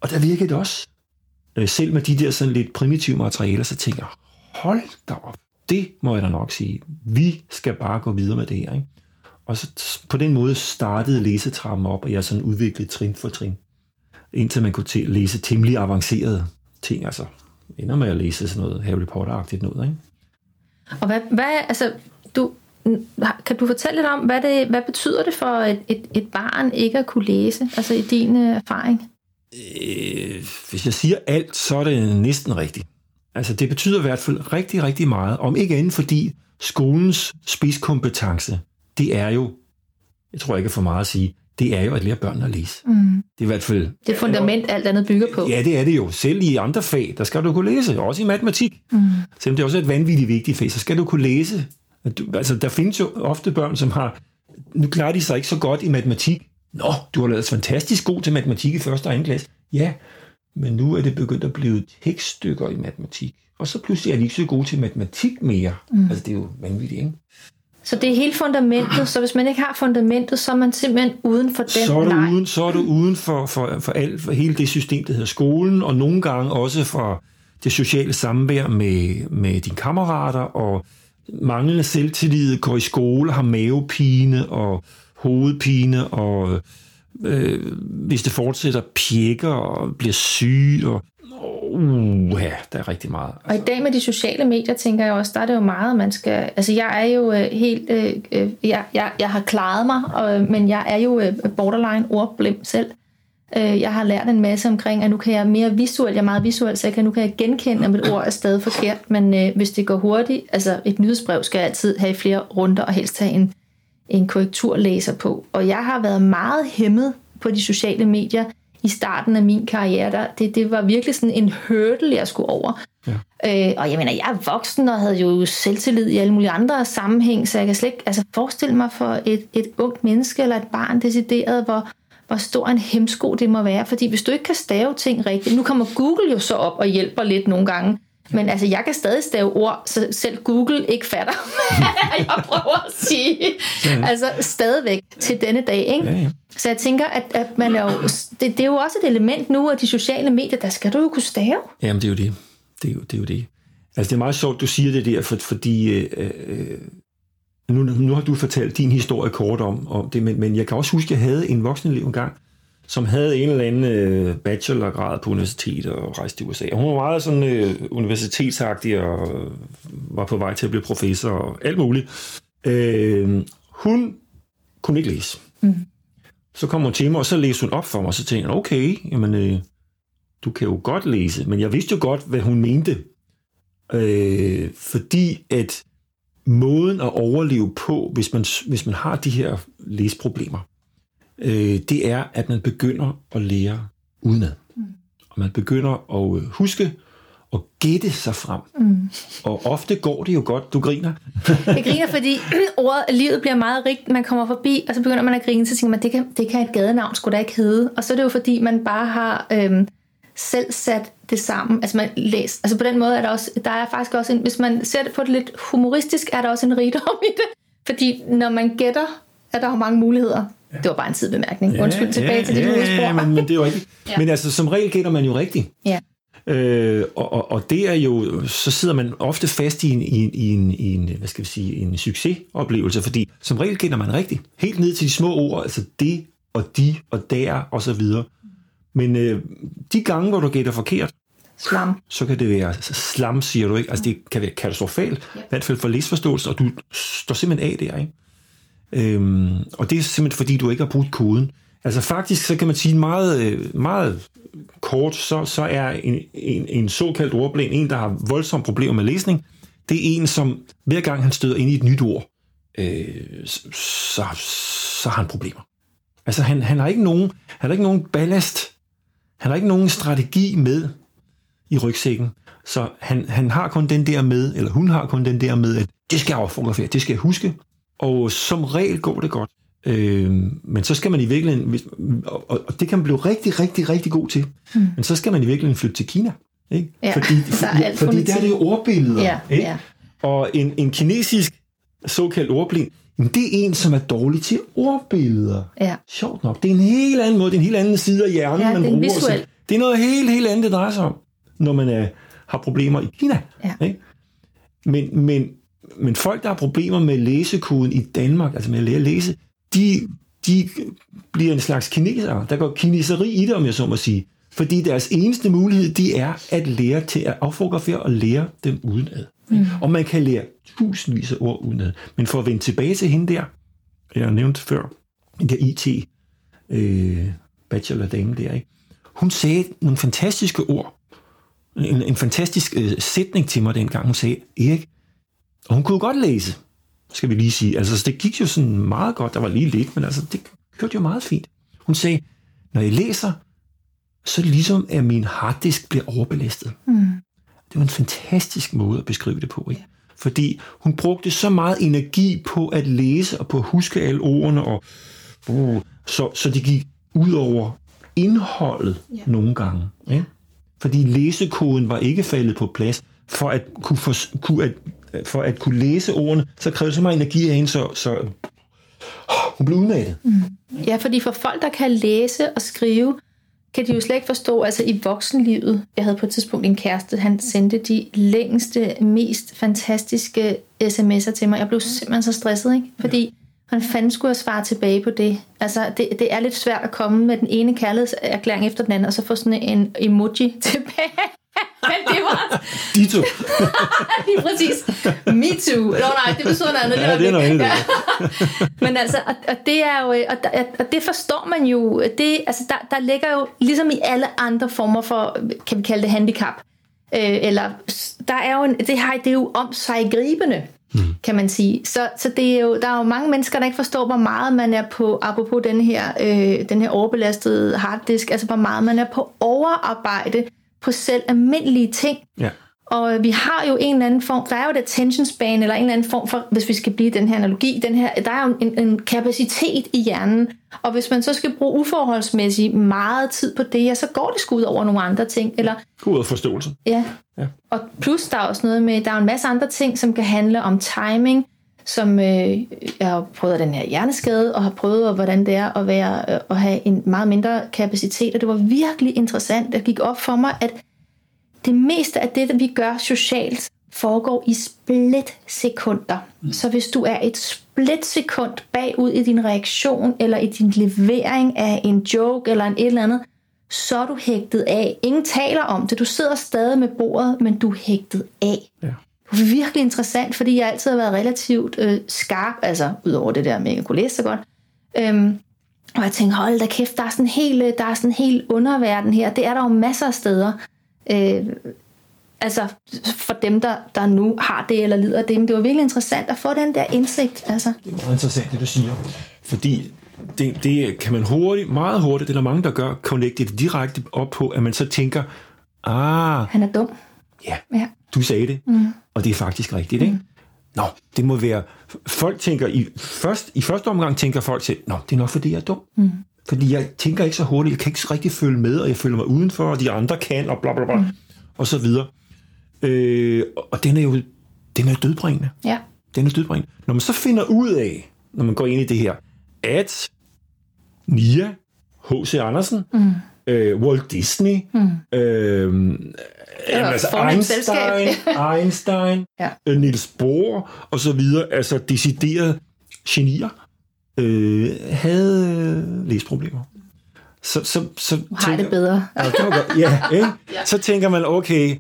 Og der virkede det også. Øh, selv med de der sådan lidt primitive materialer, så tænker jeg, hold da op, det må jeg da nok sige. Vi skal bare gå videre med det her. Ikke? Og så på den måde startede læsetrappen op, og jeg sådan udviklede trin for trin indtil man kunne læse temmelig avancerede ting. Altså, ender med at læse sådan noget Harry Potter-agtigt noget, ikke? Og hvad, hvad altså, du, kan du fortælle lidt om, hvad, det, hvad betyder det for et, et, et barn ikke at kunne læse, altså i din øh, erfaring? Øh, hvis jeg siger alt, så er det næsten rigtigt. Altså det betyder i hvert fald rigtig, rigtig meget, om ikke andet fordi skolens spidskompetence, det er jo, jeg tror ikke for meget at sige, det er jo at lære børnene at læse. Mm. Det er i hvert fald... Det fundament, alt andet bygger på. Ja, det er det jo. Selv i andre fag, der skal du kunne læse. Også i matematik. Mm. Selvom det er også et vanvittigt vigtigt fag, så skal du kunne læse. Du, altså, der findes jo ofte børn, som har... Nu klarer de sig ikke så godt i matematik. Nå, du har lavet fantastisk god til matematik i første og anden klasse. Ja, men nu er det begyndt at blive tekststykker i matematik. Og så pludselig er de ikke så gode til matematik mere. Mm. Altså, det er jo vanvittigt, ikke? Så det er hele fundamentet, så hvis man ikke har fundamentet, så er man simpelthen uden for den. Så er du uden, Så er du uden for, for, for, alt, for hele det system, der hedder skolen, og nogle gange også for det sociale samvær med, med dine kammerater, og manglende selvtillid, går i skole, har mavepine og hovedpine, og øh, hvis det fortsætter, pjekker og bliver syg, og Uh, ja, der er rigtig meget. Altså. Og i dag med de sociale medier, tænker jeg også, der er det jo meget, man skal... Altså, jeg er jo øh, helt... Øh, øh jeg, jeg, jeg har klaret mig, øh, men jeg er jo øh, borderline ordblind selv. Øh, jeg har lært en masse omkring, at nu kan jeg mere visuelt, jeg er meget visuel, så jeg kan, nu kan jeg genkende, om et ord er stadig forkert, men øh, hvis det går hurtigt, altså et nyhedsbrev skal jeg altid have flere runder og helst have en, en korrekturlæser på. Og jeg har været meget hæmmet på de sociale medier, i starten af min karriere, der, det, det var virkelig sådan en hurdle, jeg skulle over. Ja. Øh, og jeg mener, jeg er voksen og havde jo selvtillid i alle mulige andre sammenhæng, så jeg kan slet ikke altså, forestille mig for et, et ungt menneske eller et barn decideret, hvor, hvor stor en hemsko det må være. Fordi hvis du ikke kan stave ting rigtigt, nu kommer Google jo så op og hjælper lidt nogle gange, Men altså, jeg kan stadig stave ord, så selv Google ikke fatter, hvad jeg prøver at sige. Altså, stadigvæk til denne dag, ikke? Ja, ja. Så jeg tænker, at, at man er jo, det, det er jo også et element nu af de sociale medier, der skal du jo kunne stave. Jamen, det er jo det. Det er jo det. Er jo det. Altså, det er meget sjovt, du siger det der, for, fordi øh, øh, nu, nu har du fortalt din historie kort om, om det, men, men jeg kan også huske, at jeg havde en voksenelev engang, som havde en eller anden øh, bachelorgrad på universitet og rejste til USA. Hun var meget sådan øh, universitetsagtig og var på vej til at blive professor og alt muligt. Øh, hun kunne ikke læse. Mm. Så kom hun til mig, og så læste hun op for mig, og så tænkte jeg, okay, jamen, øh, du kan jo godt læse, men jeg vidste jo godt, hvad hun mente. Øh, fordi at måden at overleve på, hvis man, hvis man har de her læseproblemer, øh, det er, at man begynder at lære udenad. Mm. Og man begynder at øh, huske og gætte sig frem. Mm. Og ofte går det jo godt. Du griner. Jeg griner, fordi ordet livet bliver meget rigt. Man kommer forbi, og så begynder man at grine, så tænker man, det kan, det kan et gadenavn skulle da ikke hedde. Og så er det jo fordi, man bare har øhm, selv sat det sammen. Altså man læser. Altså på den måde er der også, der er faktisk også en, hvis man ser det på det lidt humoristisk, er der også en rigdom i det. Fordi når man gætter, er der jo mange muligheder. Ja. Det var bare en sidebemærkning. Ja, Undskyld tilbage ja, til det, du ja, ja, men, men det er jo rigtigt. ja. Men altså, som regel gætter man jo rigtigt. Ja. Øh, og, og, og det er jo, så sidder man ofte fast i en, i, i en, i en hvad skal vi sige, en succesoplevelse, fordi som regel gætter man rigtigt. Helt ned til de små ord, altså det og de og der og så videre. Men øh, de gange, hvor du gætter forkert, Slam. Så kan det være slam, siger du ikke. Altså det kan være katastrofalt, yep. i hvert fald for læsforståelse, og du står simpelthen af der, ikke? Øhm, og det er simpelthen fordi, du ikke har brugt koden. Altså faktisk, så kan man sige meget, øh, meget kort, så, så er en, en, en såkaldt ordblind, en, der har voldsomme problemer med læsning, det er en, som hver gang han støder ind i et nyt ord, øh, så, så har han problemer. Altså han, han, har ikke nogen, han har ikke nogen ballast, han har ikke nogen strategi med i rygsækken, så han, han har kun den der med, eller hun har kun den der med, at det skal jeg fotografere, det skal jeg huske, og som regel går det godt. Øh, men så skal man i virkeligheden, hvis, og, og det kan man blive rigtig, rigtig, rigtig god til, mm. men så skal man i virkeligheden flytte til Kina. Ikke? Ja, fordi, for, der fordi der er det jo ordbilleder. Ja, ikke? Ja. Og en, en kinesisk såkaldt ordblind, det er en, som er dårlig til ordbilleder. Ja. Sjovt nok. Det er en helt anden måde, det er en helt anden side af hjernen, ja, man det er bruger. Så, det er noget helt, helt andet, det drejer sig om, når man er, har problemer i Kina. Ja. Ikke? Men, men men folk, der har problemer med læsekoden i Danmark, altså med at lære at læse, de, de bliver en slags kinesere. Der går kineseri i det, om jeg så må sige. Fordi deres eneste mulighed, de er at lære til at affotografere og lære dem udenad. Mm. Og man kan lære tusindvis af ord udenad. Men for at vende tilbage til hende der, jeg har nævnt før, den der IT øh, bachelor dame der, ikke? hun sagde nogle fantastiske ord. En, en fantastisk øh, sætning til mig dengang. Hun sagde, Erik, og hun kunne godt læse, skal vi lige sige. Altså, det gik jo sådan meget godt. Der var lige lidt, men altså, det kørte jo meget fint. Hun sagde, når jeg læser, så ligesom, at min harddisk bliver overbelastet. Mm. Det var en fantastisk måde at beskrive det på, ikke? Fordi hun brugte så meget energi på at læse og på at huske alle ordene, og, uh, så, så det gik ud over indholdet ja. nogle gange. Ikke? Fordi læsekoden var ikke faldet på plads for at kunne, for, kunne at for at kunne læse ordene, så kræver det så meget energi af hende, så, så hun blev udmattet. Mm. Ja, fordi for folk, der kan læse og skrive, kan de jo slet ikke forstå, altså i voksenlivet, jeg havde på et tidspunkt en kæreste, han sendte de længste, mest fantastiske sms'er til mig. Jeg blev simpelthen så stresset, ikke? Fordi han fanden skulle jeg svare tilbage på det. Altså, det, det er lidt svært at komme med den ene kærlighedserklæring efter den anden, og så få sådan en emoji tilbage. Men det var... De to. Lige præcis. Me too. Nå nej, det betyder noget andet. Ja, det er noget andet. Ja. Men altså, og, og, det er jo, og, og det forstår man jo, det, altså der, der ligger jo, ligesom i alle andre former for, kan vi kalde det handicap, øh, eller der er jo en, det, her, det er jo om sig gribende, mm. kan man sige. Så, så det er jo, der er jo mange mennesker, der ikke forstår, hvor meget man er på, apropos den her, øh, den her overbelastede harddisk, altså hvor meget man er på overarbejde, på selv almindelige ting. Ja. Og vi har jo en eller anden form, der er jo et attention span, eller en eller anden form for, hvis vi skal blive den her analogi, den her, der er jo en, en kapacitet i hjernen, og hvis man så skal bruge uforholdsmæssigt meget tid på det, ja, så går det sgu ud over nogle andre ting. Eller, ud af forståelsen. Ja. ja. Og plus der er også noget med, der er en masse andre ting, som kan handle om timing, som øh, jeg har prøvet den her hjerneskade, og har prøvet, hvordan det er at, være, øh, at have en meget mindre kapacitet, og det var virkelig interessant. Det gik op for mig, at det meste af det, vi gør socialt, foregår i splitsekunder. Mm. Så hvis du er et splitsekund bagud i din reaktion, eller i din levering af en joke, eller en et eller andet, så er du hægtet af. Ingen taler om det. Du sidder stadig med bordet, men du er hægtet af. Ja. Virkelig interessant, fordi jeg altid har været relativt øh, skarp, altså udover det der med, at jeg kunne læse så godt. Øhm, og jeg tænkte, hold da kæft, der er sådan en hel, der er sådan en hel underverden her. Det er der jo masser af steder. Øh, altså for dem, der, der nu har det eller lider af det. Men det var virkelig interessant at få den der indsigt. Altså. Det er meget interessant, det du siger. Fordi det, det kan man hurtigt, meget hurtigt, det er der mange, der gør, connecte det direkte op på, at man så tænker, ah... Han er dum. Ja, ja. du sagde det, mm. Og det er faktisk rigtigt, mm. ikke? Nå, det må være... Folk tænker... I, først, I første omgang tænker folk til, nå, det er nok, fordi jeg er dum. Mm. Fordi jeg tænker ikke så hurtigt, jeg kan ikke rigtig følge med, og jeg føler mig udenfor, og de andre kan, og bla bla bla, mm. og så videre. Øh, og den er jo den er dødbringende. Ja. Den er dødbringende. Når man så finder ud af, når man går ind i det her, at Nia, H.C. Andersen, mm. øh, Walt Disney, mm. øh, altså Einstein, Einstein ja. øh, Niels Bohr og så videre, altså deciderede genier, øh, havde øh, læsproblemer. Så, så, så har tænker, det bedre. ja, det ja, ikke? ja, så tænker man, okay,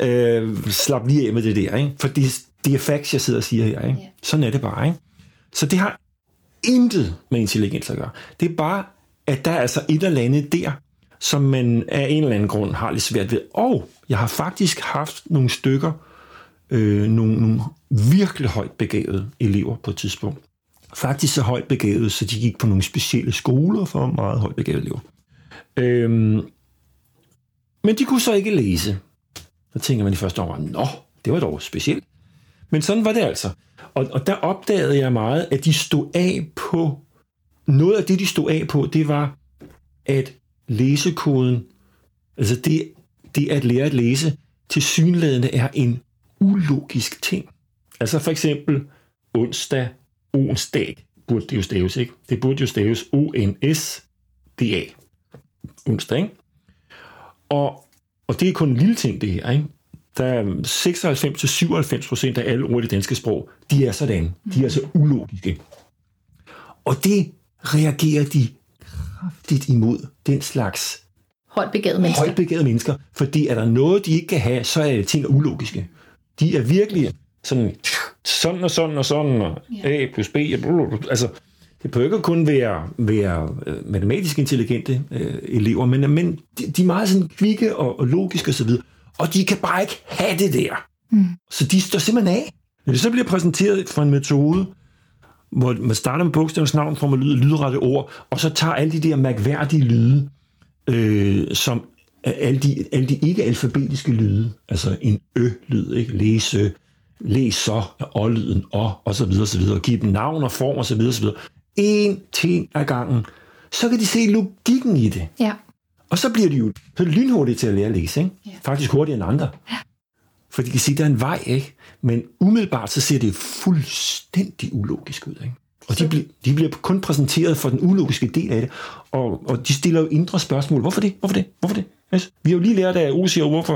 øh, slap lige af med det der, ikke? for det, det er facts, jeg sidder og siger her. Ikke? Ja. Sådan er det bare. Ikke? Så det har intet med intelligens at gøre. Det er bare, at der er altså et eller andet der, som man af en eller anden grund har lidt svært ved. Og jeg har faktisk haft nogle stykker, øh, nogle, nogle virkelig højt begavede elever på et tidspunkt. Faktisk så højt begavede, så de gik på nogle specielle skoler for meget højt begavede elever. Øhm, men de kunne så ikke læse. Så tænker man i første år, nå, det var dog specielt. Men sådan var det altså. Og, og der opdagede jeg meget, at de stod af på, noget af det, de stod af på, det var, at læsekoden, altså det, det at lære at læse, til synlædende er en ulogisk ting. Altså for eksempel onsdag, onsdag, burde det jo staves, ikke? Det burde jo staves O-N-S-D-A. Onsdag, ikke? Og og det er kun en lille ting, det her. Ikke? Der er 96-97 procent af alle ord i det danske sprog, de er sådan. De er så ulogiske. Og det reagerer de kraftigt imod den slags højt begavede mennesker. Højt begavede mennesker. Fordi er der noget, de ikke kan have, så er det ting ulogiske. De er virkelig sådan, sådan og sådan og sådan, og A plus B, altså, det behøver ikke kun være, være øh, matematisk intelligente øh, elever, men, men de, de er meget sådan kvikke og, og logiske osv., og, og de kan bare ikke have det der. Mm. Så de står simpelthen af. Når det så bliver præsenteret for en metode, hvor man starter med bogstavens navn, får man lyd, lydrette ord, og så tager alle de der mærkværdige lyde, øh, som alle de, alle de ikke-alfabetiske lyde, altså en ø-lyd, ikke? læse, læs så, og-lyden, og, og så videre, så videre, og give dem navn og form, og så videre, så videre én ting ad gangen, så kan de se logikken i det. Ja. Og så bliver de jo så lynhurtige til at lære at læse, ikke? Ja. faktisk hurtigere end andre. Ja. For de kan sige, at der er en vej, ikke? men umiddelbart så ser det fuldstændig ulogisk ud. Ikke? Og de, bliver, de bliver kun præsenteret for den ulogiske del af det, og, og de stiller jo indre spørgsmål. Hvorfor det? Hvorfor det? Hvorfor det? Altså, vi har jo lige lært af Osi og hvorfor.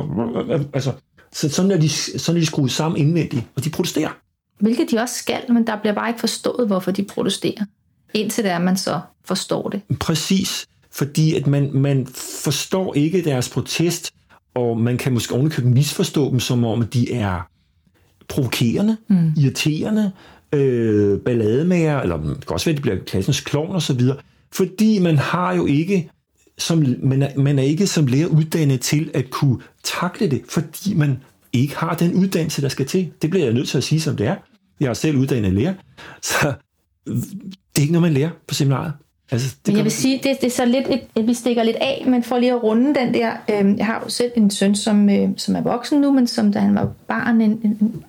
Altså, så sådan er, de, sådan er de skruet sammen indvendigt, og de protesterer. Hvilket de også skal, men der bliver bare ikke forstået, hvorfor de protesterer indtil det er, man så forstår det. Præcis, fordi at man, man forstår ikke deres protest, og man kan måske ovenikøbet misforstå dem, som om de er provokerende, mm. irriterende, øh, ballademager, eller det kan også være, at de bliver klassens klovn og så videre, fordi man har jo ikke som, man, er, man er ikke som lærer uddannet til at kunne takle det, fordi man ikke har den uddannelse, der skal til. Det bliver jeg nødt til at sige, som det er. Jeg er selv uddannet lærer. Så det er ikke noget, man lærer på seminaret. Altså, det men jeg vil sige, det, det er så lidt, et, at vi stikker lidt af, men for lige at runde den der, øh, jeg har jo selv en søn, som, øh, som er voksen nu, men som da han var barn, en, en, en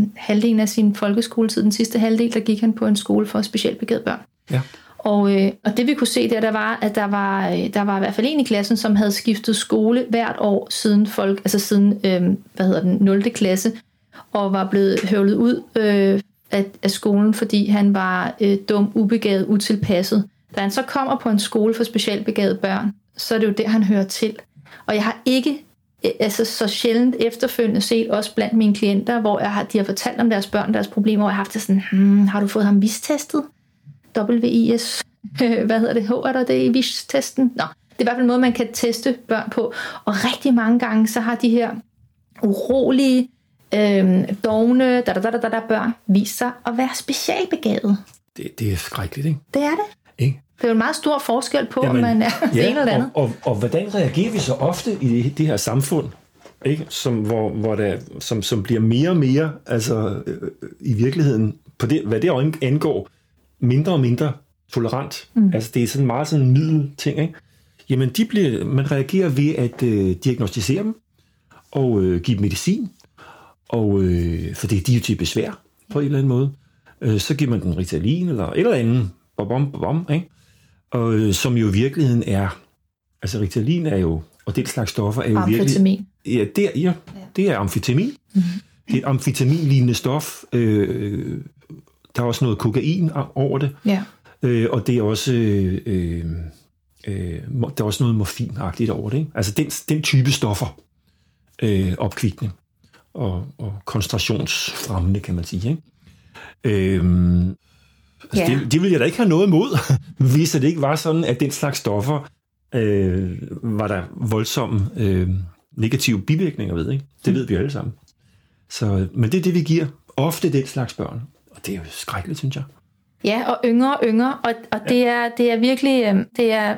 øh, halvdelen af sin folkeskoletid, den sidste halvdel, der gik han på en skole for specielt begavede børn. Ja. Og, øh, og det vi kunne se der, der var, at der var, øh, der var i hvert fald en i klassen, som havde skiftet skole hvert år siden folk, altså siden, øh, hvad hedder den, 0. klasse, og var blevet høvlet ud øh, af, af skolen, fordi han var øh, dum, ubegavet, utilpasset. Da han så kommer på en skole for specielt begavede børn, så er det jo der, han hører til. Og jeg har ikke øh, altså så sjældent efterfølgende set, også blandt mine klienter, hvor jeg har, de har fortalt om deres børn, deres problemer, og jeg har haft det sådan, hmm, har du fået ham vistestet? WIS, hvad hedder det, H er der det i VIS-testen? Nå, det er i hvert fald en måde, man kan teste børn på. Og rigtig mange gange, så har de her urolige, øh, dogne, da, da, da, da, da, børn vist sig at være specialbegavet. Det, det er skrækkeligt, ikke? Det er det. Ikke? Det er jo en meget stor forskel på, Jamen, om man er ja, det ene eller andet. Og, og, og hvordan reagerer vi så ofte i det, det her samfund, ikke? Som, hvor, hvor der, som, som bliver mere og mere, altså øh, i virkeligheden, på det, hvad det angår, mindre og mindre tolerant. Mm. Altså det er sådan meget sådan en middel ting, ikke? Jamen de bliver, man reagerer ved at øh, diagnostisere dem og øh, give dem medicin, og øh, for det de er jo til besvær på en eller anden måde. Øh, så giver man den Ritalin eller et eller andet, bom, bom, ikke? Og, øh, som jo i virkeligheden er, altså Ritalin er jo, og den slags stoffer er jo virkelig... Ja, det er, ja, det er amfetamin. Mm-hmm. Det er et amfetamin-lignende stof, øh, der er også noget kokain over det. Ja. Øh, og det er også... Øh, øh, der er også noget morfinagtigt over det. Ikke? Altså den, den type stoffer, øh, opkvikning og, og koncentrationsfremmende, kan man sige. Ikke? Øh, altså ja. det, det vil jeg da ikke have noget imod, hvis det ikke var sådan, at den slags stoffer øh, var der voldsomme øh, negative bivirkninger ved. Ikke? Det ved vi alle sammen. Så, men det er det, vi giver ofte den slags børn det er jo skrækkeligt, synes jeg. Ja, og yngre og yngre, og, og ja. det, er, det er virkelig, øh, det er,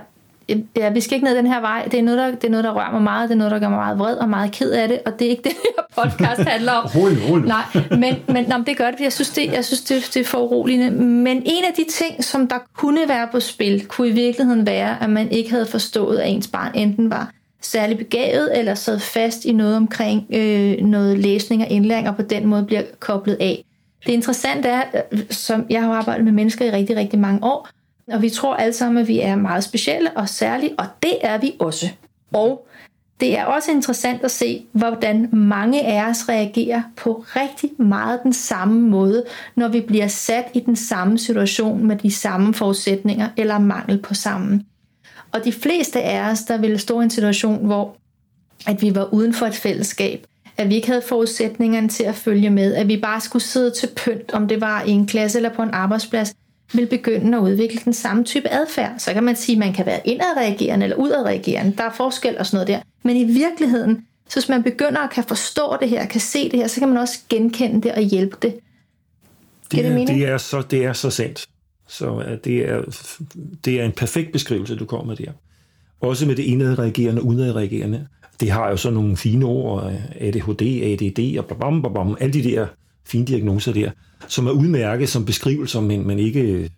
ja, vi skal ikke ned den her vej. Det er, noget, der, det er noget, der rører mig meget. Det er noget, der gør mig meget vred og meget ked af det. Og det er ikke det, her podcast handler om. rolig, rolig. Nej, men, men nå, det gør det. Jeg synes, det, jeg synes det, det er for uroligende. Men en af de ting, som der kunne være på spil, kunne i virkeligheden være, at man ikke havde forstået, at ens barn enten var særlig begavet, eller sad fast i noget omkring øh, noget læsning og indlæring, og på den måde bliver koblet af. Det interessante er, som jeg har arbejdet med mennesker i rigtig, rigtig mange år, og vi tror alle sammen, at vi er meget specielle og særlige, og det er vi også. Og det er også interessant at se, hvordan mange af os reagerer på rigtig meget den samme måde, når vi bliver sat i den samme situation med de samme forudsætninger eller mangel på samme. Og de fleste af os, der ville stå i en situation, hvor at vi var uden for et fællesskab, at vi ikke havde forudsætningerne til at følge med, at vi bare skulle sidde til pynt, om det var i en klasse eller på en arbejdsplads, vil begynde at udvikle den samme type adfærd. Så kan man sige, at man kan være indadreagerende eller udadreagerende. Der er forskel og sådan noget der. Men i virkeligheden, så hvis man begynder at kan forstå det her, kan se det her, så kan man også genkende det og hjælpe det. Det er, det, det er, så, det er så sandt. Så det er, det er en perfekt beskrivelse, du kommer med der. Også med det indadreagerende og udadreagerende det har jo så nogle fine ord, ADHD, ADD og blam, blam, blam, alle de der fine diagnoser der, som er udmærket som beskrivelser, men man ikke øh,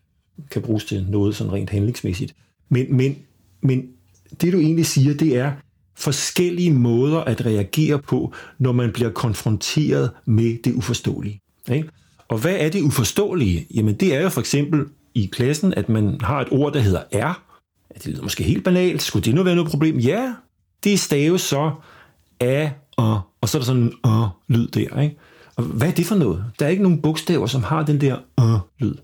kan bruges til noget sådan rent handlingsmæssigt. Men, men, men det du egentlig siger, det er forskellige måder at reagere på, når man bliver konfronteret med det uforståelige. Ikke? Og hvad er det uforståelige? Jamen det er jo for eksempel i klassen, at man har et ord, der hedder R. Det lyder måske helt banalt. Skulle det nu være noget problem? Ja, det staves så A, og, og så er der sådan en og-lyd der. Ikke? Og hvad er det for noget? Der er ikke nogen bogstaver, som har den der A lyd.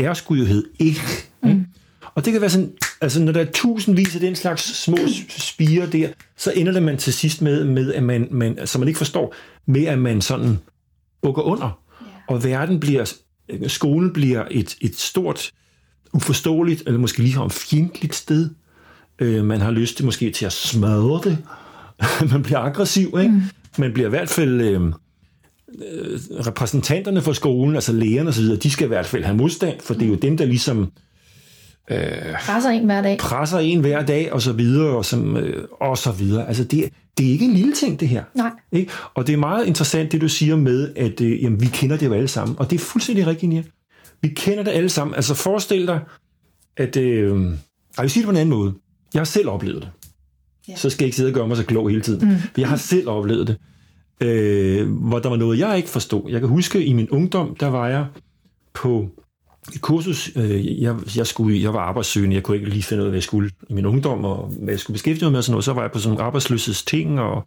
R skulle jo hedde ikke. Mm. Og det kan være sådan, altså når der er tusindvis af den slags små spire der, så ender det man til sidst med, med at man, man, så man ikke forstår, med at man sådan bukker under. Yeah. Og verden bliver, skolen bliver et, et stort, uforståeligt, eller måske ligefrem fjendtligt sted, Øh, man har lyst til måske til at smadre det. man bliver aggressiv, ikke? Mm. Man bliver i hvert fald... Øh, repræsentanterne for skolen, altså lærerne osv., de skal i hvert fald have modstand, for det er jo dem, der ligesom øh, presser en hver dag. Presser en hver dag, og så videre, og, som, øh, og så videre. Altså, det, det er ikke en lille ting, det her. Nej. Ikke? Og det er meget interessant, det du siger med, at øh, jamen, vi kender det jo alle sammen. Og det er fuldstændig rigtigt, ja. Vi kender det alle sammen. Altså, forestil dig, at øh, jeg vil sige det på en anden måde. Jeg har selv oplevet det. Ja. Så skal jeg ikke sidde og gøre mig så klog hele tiden. Mm. For jeg har selv oplevet det. Øh, hvor der var noget, jeg ikke forstod. Jeg kan huske, i min ungdom, der var jeg på et kursus. Øh, jeg, jeg, skulle, jeg var arbejdssøgende. Jeg kunne ikke lige finde ud af, hvad jeg skulle i min ungdom, og hvad jeg skulle beskæftige mig med. Og sådan noget. Så var jeg på sådan nogle ting, og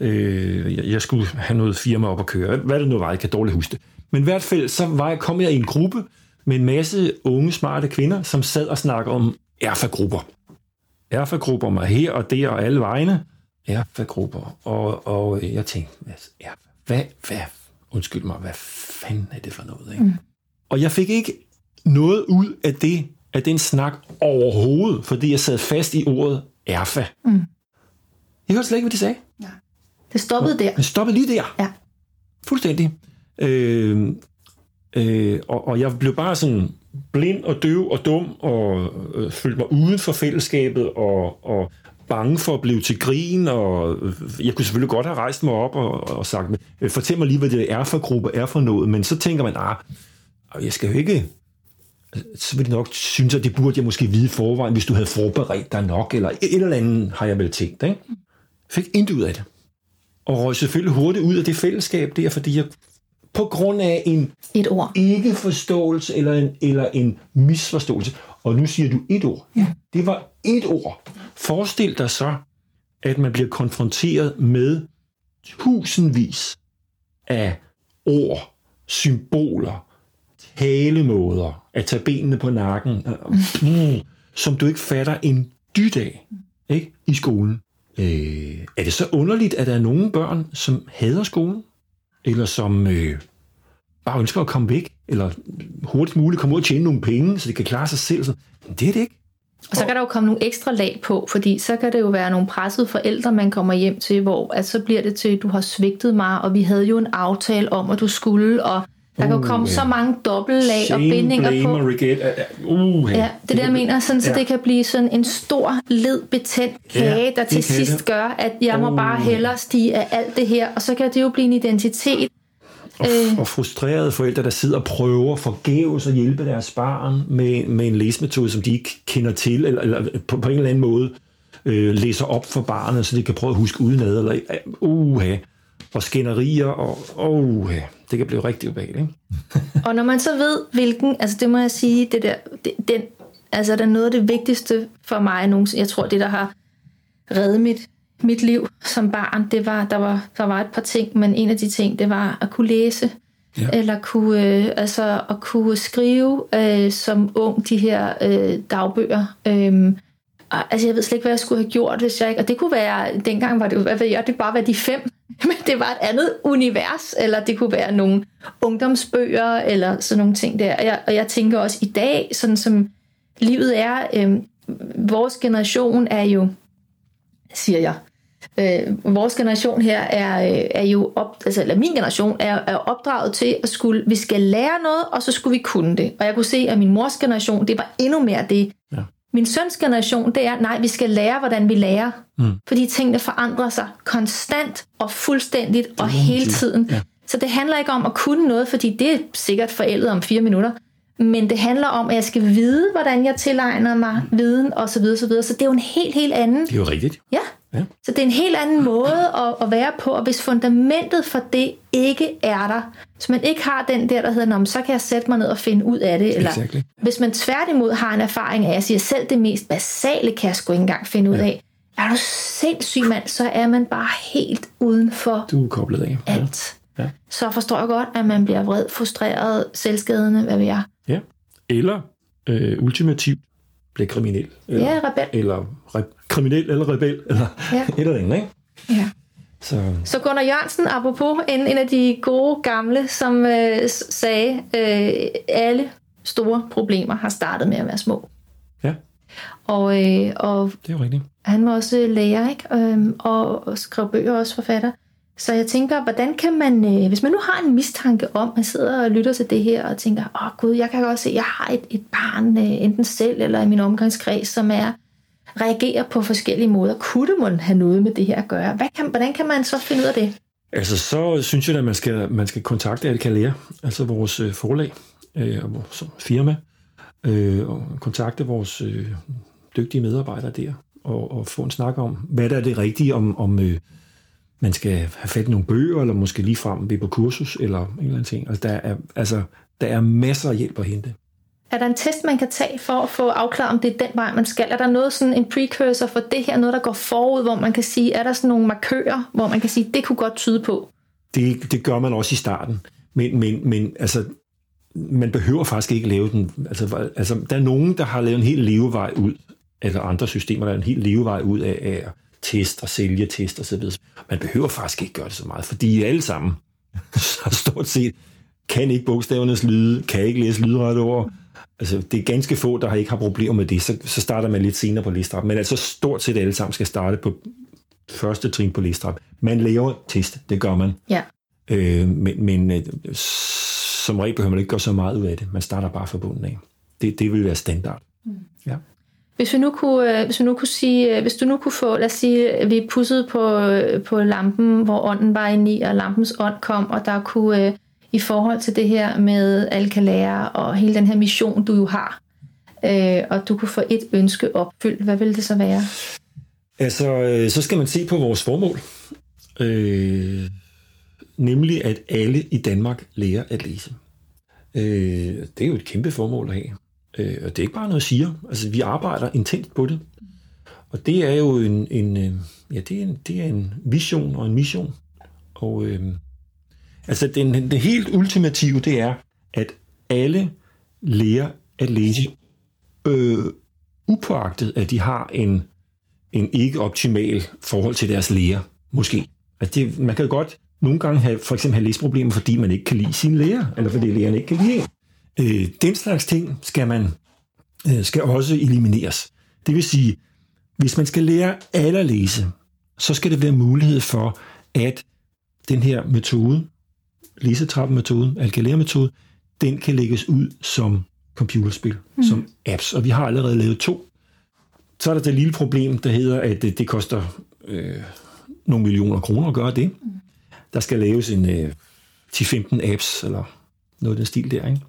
øh, jeg, jeg skulle have noget firma op at køre. Hvad det nu var, jeg kan dårligt huske det. Men i hvert fald, så var jeg, kom jeg i en gruppe med en masse unge, smarte kvinder, som sad og snakkede om erfagrupper. Erfagrupper mig her og der og alle vegne. Erfagrupper. Og, og jeg tænkte, hvad, hvad, hvad, undskyld mig, hvad fanden er det for noget? Ikke? Mm. Og jeg fik ikke noget ud af det, af den snak overhovedet, fordi jeg sad fast i ordet erfa. Mm. Jeg hørte slet ikke, hvad de sagde. Ja. Det stoppede der. Det stoppede lige der. Ja. Fuldstændig. Øh, øh, og, og jeg blev bare sådan blind og døv og dum, og øh, følte mig uden for fællesskabet, og, og bange for at blive til grin, og øh, jeg kunne selvfølgelig godt have rejst mig op og, og sagt, øh, fortæl mig lige, hvad det er for gruppe, er for noget, men så tænker man, ah, jeg skal jo ikke så vil de nok synes, at det burde jeg måske vide forvejen, hvis du havde forberedt dig nok, eller et eller andet har jeg vel tænkt. Ikke? Fik intet ud af det. Og røg selvfølgelig hurtigt ud af det fællesskab der, fordi jeg på grund af en et ord. ikke-forståelse eller en, eller en misforståelse. Og nu siger du et ord. Ja. Det var et ord. Forestil dig så, at man bliver konfronteret med tusindvis af ord, symboler, talemåder, at tage benene på nakken, mm, som du ikke fatter en dyt af ikke? i skolen. Øh, er det så underligt, at der er nogle børn, som hader skolen? Eller som øh, bare ønsker at komme væk? Eller hurtigst muligt komme ud og tjene nogle penge, så de kan klare sig selv? Så, det er det ikke. Og så kan der jo komme nogle ekstra lag på, fordi så kan det jo være nogle pressede forældre, man kommer hjem til, hvor at så bliver det til, at du har svigtet mig, og vi havde jo en aftale om, at du skulle, og der kan jo komme uh, så mange dobbeltlag og bindinger blame på. Regret. Uh, ja, det det, jeg mener. Sådan, så ja. det kan blive sådan en stor, led betændt kage, ja, der til sidst det. gør, at jeg må uh. bare hellere stige af alt det her. Og så kan det jo blive en identitet. Og, øh. og frustrerede forældre, der sidder og prøver forgæves at hjælpe deres barn med, med en læsemetode, som de ikke kender til, eller, eller på, på en eller anden måde øh, læser op for barnet, så de kan prøve at huske udenad. Eller, uh, og skænderier, og uh, det kan blive rigtig ubehageligt. Ikke? og når man så ved, hvilken, altså det må jeg sige, det der, det, den, altså det er noget af det vigtigste for mig nogensinde. Jeg tror, det der har reddet mit, mit liv som barn, det var, der var, der var et par ting, men en af de ting, det var at kunne læse, ja. eller kunne, øh, altså at kunne skrive øh, som ung de her øh, dagbøger. Øh, altså jeg ved slet ikke, hvad jeg skulle have gjort, hvis jeg ikke... Og det kunne være, dengang var det hvad ved jeg, det bare være de fem, men det var et andet univers, eller det kunne være nogle ungdomsbøger, eller sådan nogle ting der. Og jeg, og jeg tænker også i dag, sådan som livet er, øh, vores generation er jo, siger jeg, øh, vores generation her er, øh, er jo op, altså, eller min generation er, er opdraget til at skulle, vi skal lære noget, og så skulle vi kunne det. Og jeg kunne se, at min mors generation, det var endnu mere det. Ja. Min søns generation, det er, nej, vi skal lære, hvordan vi lærer. Mm. Fordi tingene forandrer sig konstant og fuldstændigt og hele tiden. Ja. Så det handler ikke om at kunne noget, fordi det er sikkert forældet om fire minutter. Men det handler om, at jeg skal vide, hvordan jeg tilegner mig viden osv. Så, videre, så, videre. så det er jo en helt, helt anden... Det er jo rigtigt. Ja. Ja. Så det er en helt anden måde at, at være på, og hvis fundamentet for det ikke er der, hvis man ikke har den der, der hedder, så kan jeg sætte mig ned og finde ud af det. Eller exactly. hvis man tværtimod har en erfaring af, at jeg siger, selv det mest basale kan jeg sgu ikke engang finde ud af. Er du sindssyg mand, så er man bare helt uden for du er koblet af. alt. Ja. Så forstår jeg godt, at man bliver vred, frustreret, selvskadende, hvad ved jeg. Ja, eller øh, ultimativt bliver kriminel. Eller, ja, rebel. Eller re- kriminel eller rebel, eller ja. et eller andet, ikke? Ja. Så. så Gunnar Jørgensen, apropos en, en af de gode gamle, som øh, sagde, øh, alle store problemer har startet med at være små. Ja. Og, øh, og det er jo rigtigt. Han var også lærer, ikke? Øhm, og, og skrev bøger også forfatter. Så jeg tænker, hvordan kan man, øh, hvis man nu har en mistanke om, man sidder og lytter til det her og tænker, åh oh, gud, jeg kan godt se, jeg har et, et barn, øh, enten selv eller i min omgangskreds, som er reagerer på forskellige måder. Kunne man have noget med det her at gøre? Hvad kan, hvordan kan man så finde ud af det? Altså, så synes jeg, at man skal, man skal kontakte Alcalea, altså vores øh, forlag øh, og vores øh, firma, øh, og kontakte vores øh, dygtige medarbejdere der, og, og få en snak om, hvad der er det rigtige, om, om øh, man skal have fat i nogle bøger, eller måske lige frem ved på kursus, eller en eller anden ting. Altså, der er, altså, der er masser af hjælp at hente. Er der en test, man kan tage for at få afklaret, om det er den vej, man skal? Er der noget sådan en precursor for det her, noget der går forud, hvor man kan sige, er der sådan nogle markører, hvor man kan sige, det kunne godt tyde på? Det, det gør man også i starten. Men, men, men altså, man behøver faktisk ikke lave den. Altså, altså, der er nogen, der har lavet en helt levevej ud, eller andre systemer, der er en helt levevej ud af, af teste og sælge test og så videre. Man behøver faktisk ikke gøre det så meget, fordi alle sammen så stort set kan ikke bogstavernes lyde, kan ikke læse lydret over. Altså, det er ganske få, der ikke har problemer med det, så, så starter man lidt senere på listrap. Men altså stort set alle sammen skal starte på første trin på listrap. Man laver test, det gør man. Ja. Øh, men men øh, som regel behøver man ikke gøre så meget ud af det. Man starter bare fra bunden af. Det, det vil være standard. Mm. Ja. Hvis vi nu kunne, øh, hvis vi nu kunne sige, øh, hvis du nu kunne få, lad os sige, at vi pussede på, øh, på lampen, hvor ånden var inde i, og lampens ånd kom, og der kunne i forhold til det her med alkalære og hele den her mission, du jo har, øh, og du kunne få et ønske opfyldt, hvad ville det så være? Altså, øh, så skal man se på vores formål. Øh, nemlig at alle i Danmark lærer at læse. Øh, det er jo et kæmpe formål at have. Øh, og det er ikke bare noget, jeg siger. Altså, vi arbejder intenst på det. Og det er jo en, en, øh, ja, det er en, det er en vision og en mission. Og øh, altså, den, den helt ultimative, det er, at alle lærer at læse, øh, upåagtet at de har en, en ikke optimal forhold til deres lærer, måske. Altså det, man kan godt nogle gange have, for eksempel have læseproblemer, fordi man ikke kan lide sin lærer, eller fordi læreren ikke kan lide en. Øh, den slags ting skal man øh, skal også elimineres. Det vil sige, hvis man skal lære alle at læse, så skal det være mulighed for, at den her metode, læsetrappenmetode, alkalærmetode, den kan lægges ud som computerspil, mm. som apps. Og vi har allerede lavet to. Så er der det lille problem, der hedder, at det, det koster øh, nogle millioner kroner at gøre det. Mm. Der skal laves en øh, 10-15 apps, eller noget af den stil der. Ikke?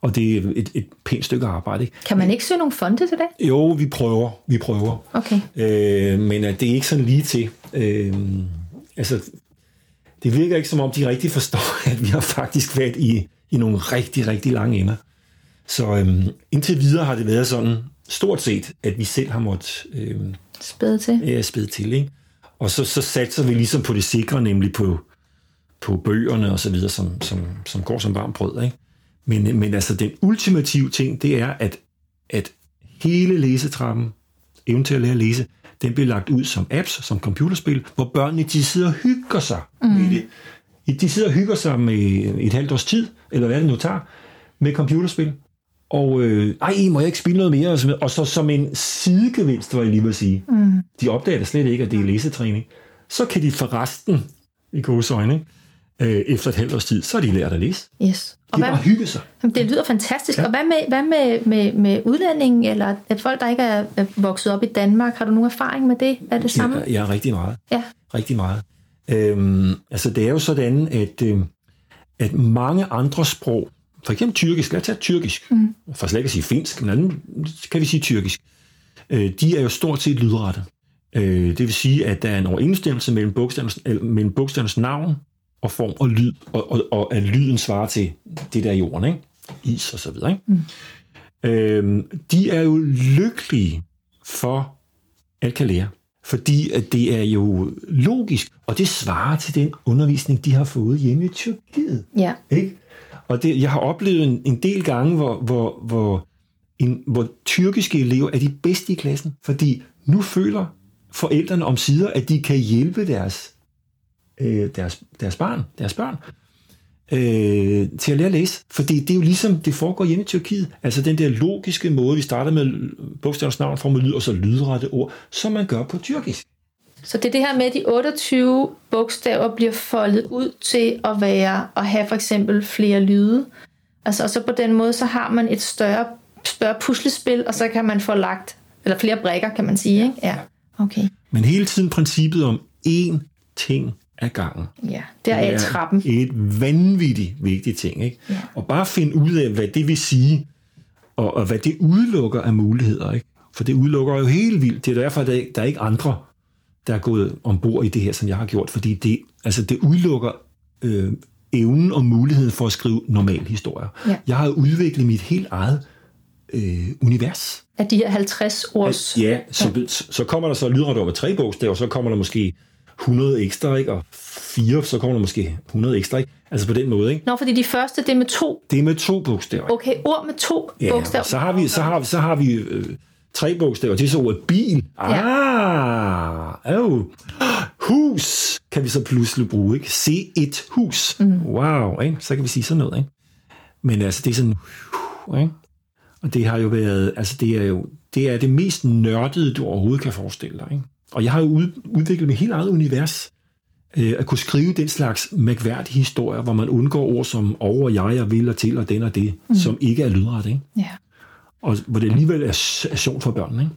Og det er et, et pænt stykke arbejde. Ikke? Kan man ikke søge nogle fonde til det? Jo, vi prøver. Vi prøver. Okay. Øh, men det er ikke sådan lige til. Øh, altså, det virker ikke som om, de rigtig forstår, at vi har faktisk været i, i nogle rigtig, rigtig lange ender. Så øh, indtil videre har det været sådan, stort set, at vi selv har måttet... Øh, spæde til. Ja, spæde til, ikke? Og så, så satser vi ligesom på det sikre, nemlig på, på bøgerne og så videre, som, som, som går som varmt brød. Ikke? Men, men altså den ultimative ting, det er, at, at hele læsetrappen, evnen til at lære at læse, den bliver lagt ud som apps, som computerspil, hvor børnene de sidder og hygger sig mm. med det. De sidder og hygger sig med et halvt års tid, eller hvad det nu tager, med computerspil. Og øh, ej, må jeg ikke spille noget mere? Og så, og så som en sidegevinst, var jeg lige vil sige. Mm. De opdager slet ikke, at det er læsetræning. Så kan de for resten, i gode øjne, øh, efter et halvt års tid, så har de lært at læse. Yes. Og de hvad, bare hygge sig. Det lyder fantastisk. Ja. Og hvad med, hvad med, med, med udlænding, eller at folk, der ikke er, er vokset op i Danmark, har du nogen erfaring med det? Er det samme? Ja, ja rigtig meget. Ja. Rigtig meget. Øhm, altså det er jo sådan, at, øh, at mange andre sprog, for eksempel tyrkisk, lad os tage tyrkisk, mm. for slet ikke at sige finsk, men anden kan vi sige tyrkisk, øh, de er jo stort set lydrette. Øh, det vil sige, at der er en overensstemmelse mellem bogstavernes, mellem bogstavernes navn og form og lyd, og, og, og at lyden svarer til det der i jorden, ikke? is og så videre. Ikke? Mm. Øhm, de er jo lykkelige for alkalære, fordi at det er jo logisk, og det svarer til den undervisning, de har fået hjemme i Tyrkiet. Ja. Ikke? Og det, jeg har oplevet en, en del gange, hvor, hvor, hvor, en, hvor tyrkiske elever er de bedste i klassen, fordi nu føler forældrene om sider, at de kan hjælpe deres øh, deres, deres barn, deres børn, øh, til at lære at læse. Fordi det er jo ligesom, det foregår hjemme i Tyrkiet. Altså den der logiske måde, vi starter med bogstavens navn, form lyd, og så lydrette ord, som man gør på tyrkisk. Så det er det her med, at de 28 bogstaver bliver foldet ud til at være at have for eksempel flere lyde. Altså, og så på den måde, så har man et større, større puslespil, og så kan man få lagt, eller flere brækker, kan man sige, ikke? Ja, okay. Men hele tiden princippet om én ting af gangen. Ja, der er, er trappen. et vanvittigt vigtigt ting. Ikke? Ja. Og bare finde ud af, hvad det vil sige og, og hvad det udelukker af muligheder. Ikke? For det udelukker jo helt vildt. Det er derfor, at der, der er ikke andre, der er gået ombord i det her, som jeg har gjort. Fordi det, altså, det udelukker øh, evnen og muligheden for at skrive normal historier. Ja. Jeg har udviklet mit helt eget øh, univers. Af de her 50 års... Ja, så, ja. så kommer der så lydret med tre bogstaver, så kommer der måske 100 ekstra, ikke? og fire, så kommer der måske 100 ekstra. Ikke? Altså på den måde. Ikke? Nå, fordi de første, det er med to. Det er med to bogstaver. Okay, ord med to ja, bogstaver. Så har vi, så har, så har vi øh, tre bogstaver. Det er så ordet bil. Ah, oh. Hus kan vi så pludselig bruge. Ikke? Se et hus. Mm. Wow, ikke? så kan vi sige sådan noget. Ikke? Men altså, det er sådan... Ikke? Og det har jo været, altså det er jo, det er det mest nørdede, du overhovedet kan forestille dig. Ikke? Og jeg har jo udviklet mit helt eget univers, øh, at kunne skrive den slags mærkværdige historier, hvor man undgår ord som over, jeg, og vil, og til, og den og det, mm. som ikke er lydret. Ikke? Ja. Og hvor det alligevel er, er sjovt for børnene. Ikke?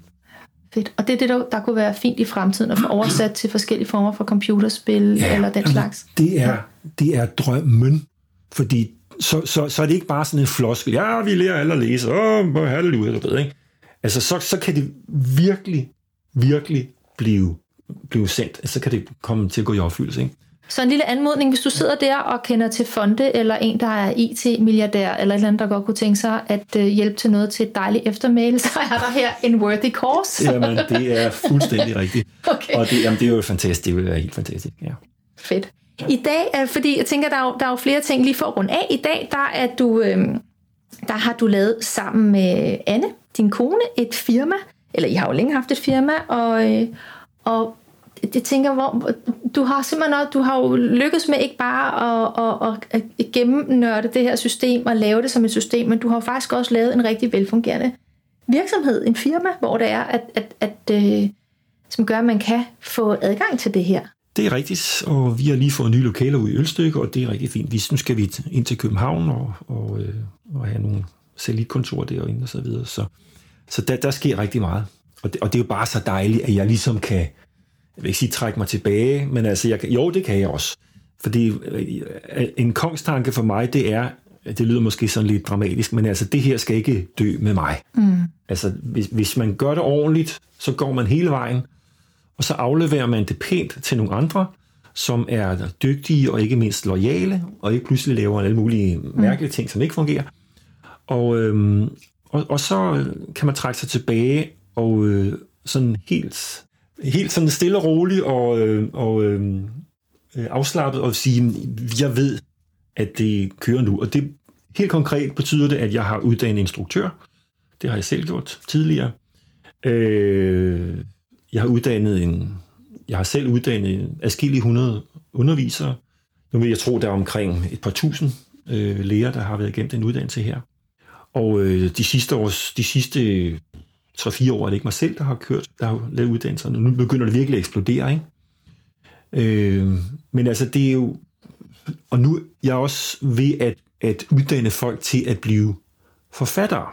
Fedt. Og det er det, der, der kunne være fint i fremtiden at få oversat til forskellige former for computerspil ja, eller den slags. Det er, det er drømmen, fordi så, så, så er det ikke bare sådan en floskel, ja, vi lærer alle at læse, åh, hvor halleluja, du ved, ikke? Altså, så, så kan det virkelig, virkelig blive, blive sendt. Så kan det komme til at gå i opfyldelse, ikke? Så en lille anmodning, hvis du sidder der og kender til fonde, eller en, der er IT-milliardær, eller et eller andet, der godt kunne tænke sig at uh, hjælpe til noget til et dejligt eftermæle, så er der her en worthy course. jamen, det er fuldstændig rigtigt. Okay. Og det, jamen, det er jo fantastisk. Det vil være helt fantastisk, ja. Fedt. I dag, er, fordi jeg tænker, der er, jo, der er jo flere ting lige for at runde af. I dag, der, er du, øh, der har du lavet sammen med Anne, din kone, et firma. Eller I har jo længe haft et firma, og, øh, og jeg tænker, hvor, du har simpelthen også, du har jo lykkes med ikke bare at, at, at gennemnørde det her system og lave det som et system, men du har faktisk også lavet en rigtig velfungerende virksomhed, en firma, hvor det er, at, at, at, øh, som gør, at man kan få adgang til det her. Det er rigtigt, og vi har lige fået nye lokaler ud i Ølstykke, og det er rigtig fint. Vi, nu skal vi ind til København og, og, øh, og have nogle satellitkontorer derinde og så videre. Så, så der, der sker rigtig meget. Og det, og det er jo bare så dejligt, at jeg ligesom kan, jeg vil ikke sige trække mig tilbage, men altså, jeg, jo, det kan jeg også. Fordi øh, en kongstanke for mig, det er, det lyder måske sådan lidt dramatisk, men altså, det her skal ikke dø med mig. Mm. Altså, hvis, hvis man gør det ordentligt, så går man hele vejen, og så afleverer man det pænt til nogle andre, som er dygtige og ikke mindst lojale, og ikke pludselig laver alle mulige mærkelige ting, som ikke fungerer. Og, øhm, og, og så øh, kan man trække sig tilbage og øh, sådan helt, helt sådan stille og roligt og, øh, og øh, øh, afslappet og sige, jeg ved, at det kører nu. Og det helt konkret betyder det, at jeg har uddannet instruktør. Det har jeg selv gjort tidligere. Øh, jeg har uddannet en, jeg har selv uddannet afskillige 100 undervisere. Nu vil jeg tro, der er omkring et par tusind øh, læger, der har været igennem den uddannelse her. Og øh, de sidste års, de sidste 3-4 år er det ikke mig selv, der har kørt, der har lavet uddannelserne. Nu begynder det virkelig at eksplodere, ikke? Øh, men altså, det er jo... Og nu er jeg også ved at, at uddanne folk til at blive forfattere.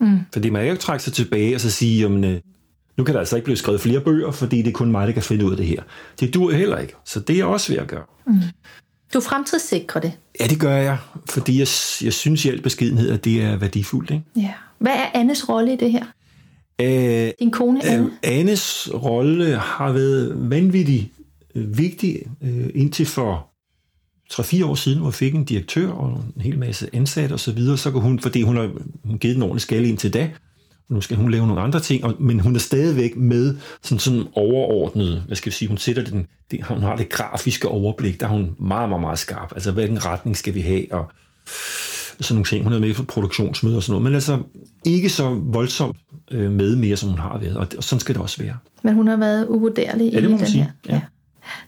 Mm. Fordi man kan ikke trække sig tilbage og så sige, jamen, nu kan der altså ikke blive skrevet flere bøger, fordi det er kun mig, der kan finde ud af det her. Det dur heller ikke, så det er jeg også ved at gøre. Mm. Du fremtidssikrer det? Ja, det gør jeg, fordi jeg, jeg synes i al beskedenhed, at det er værdifuldt. Ikke? Ja. Hvad er Annes rolle i det her? Æh, Din kone Anne? Øh, Annes rolle har været vanvittig øh, vigtig øh, indtil for 3-4 år siden, hvor jeg fik en direktør og en hel masse ansatte osv., så, videre, så kan hun, fordi hun har givet en ordentlig skala indtil da, nu skal hun lave nogle andre ting, og, men hun er stadigvæk med sådan, sådan overordnet, hvad skal jeg sige, hun sætter den, det, hun har det grafiske overblik, der er hun meget, meget, meget skarp. Altså, hvilken retning skal vi have, og sådan nogle ting. Hun er med på produktionsmøder og sådan noget, men altså ikke så voldsomt øh, med mere, som hun har været, og, og sådan skal det også være. Men hun har været uvurderlig ja, det må i den sige. her. Ja. ja.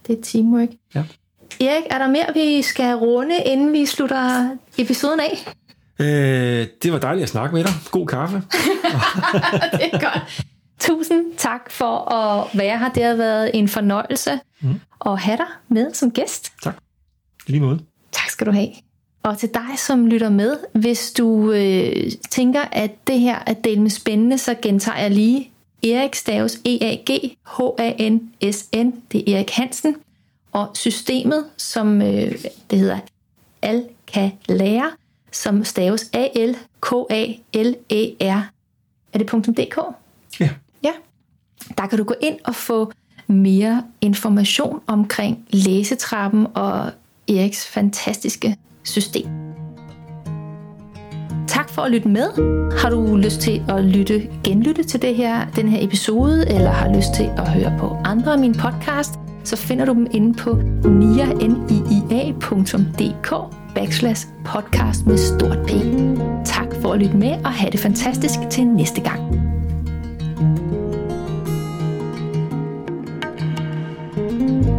Det er teamwork. Ja. Erik, er der mere, vi skal runde, inden vi slutter episoden af? Øh, det var dejligt at snakke med dig. God kaffe. det er godt. Tusind tak for at være her. Det har været en fornøjelse mm. at have dig med som gæst. Tak. I lige måde. Tak skal du have. Og til dig, som lytter med, hvis du øh, tænker, at det her er del med spændende, så gentager jeg lige Erik Stavs E-A-G-H-A-N-S-N. Det er Erik Hansen. Og systemet, som øh, det hedder Al kan lære, som staves A-L-K-A-L-A-R. Er det .dk? Ja. Ja. Der kan du gå ind og få mere information omkring læsetrappen og Eriks fantastiske system. Tak for at lytte med. Har du lyst til at lytte, genlytte til det her, den her episode, eller har lyst til at høre på andre af mine podcast, så finder du dem inde på niaia.dk backslash podcast med stort P. Tak for at lytte med, og have det fantastisk til næste gang. thank you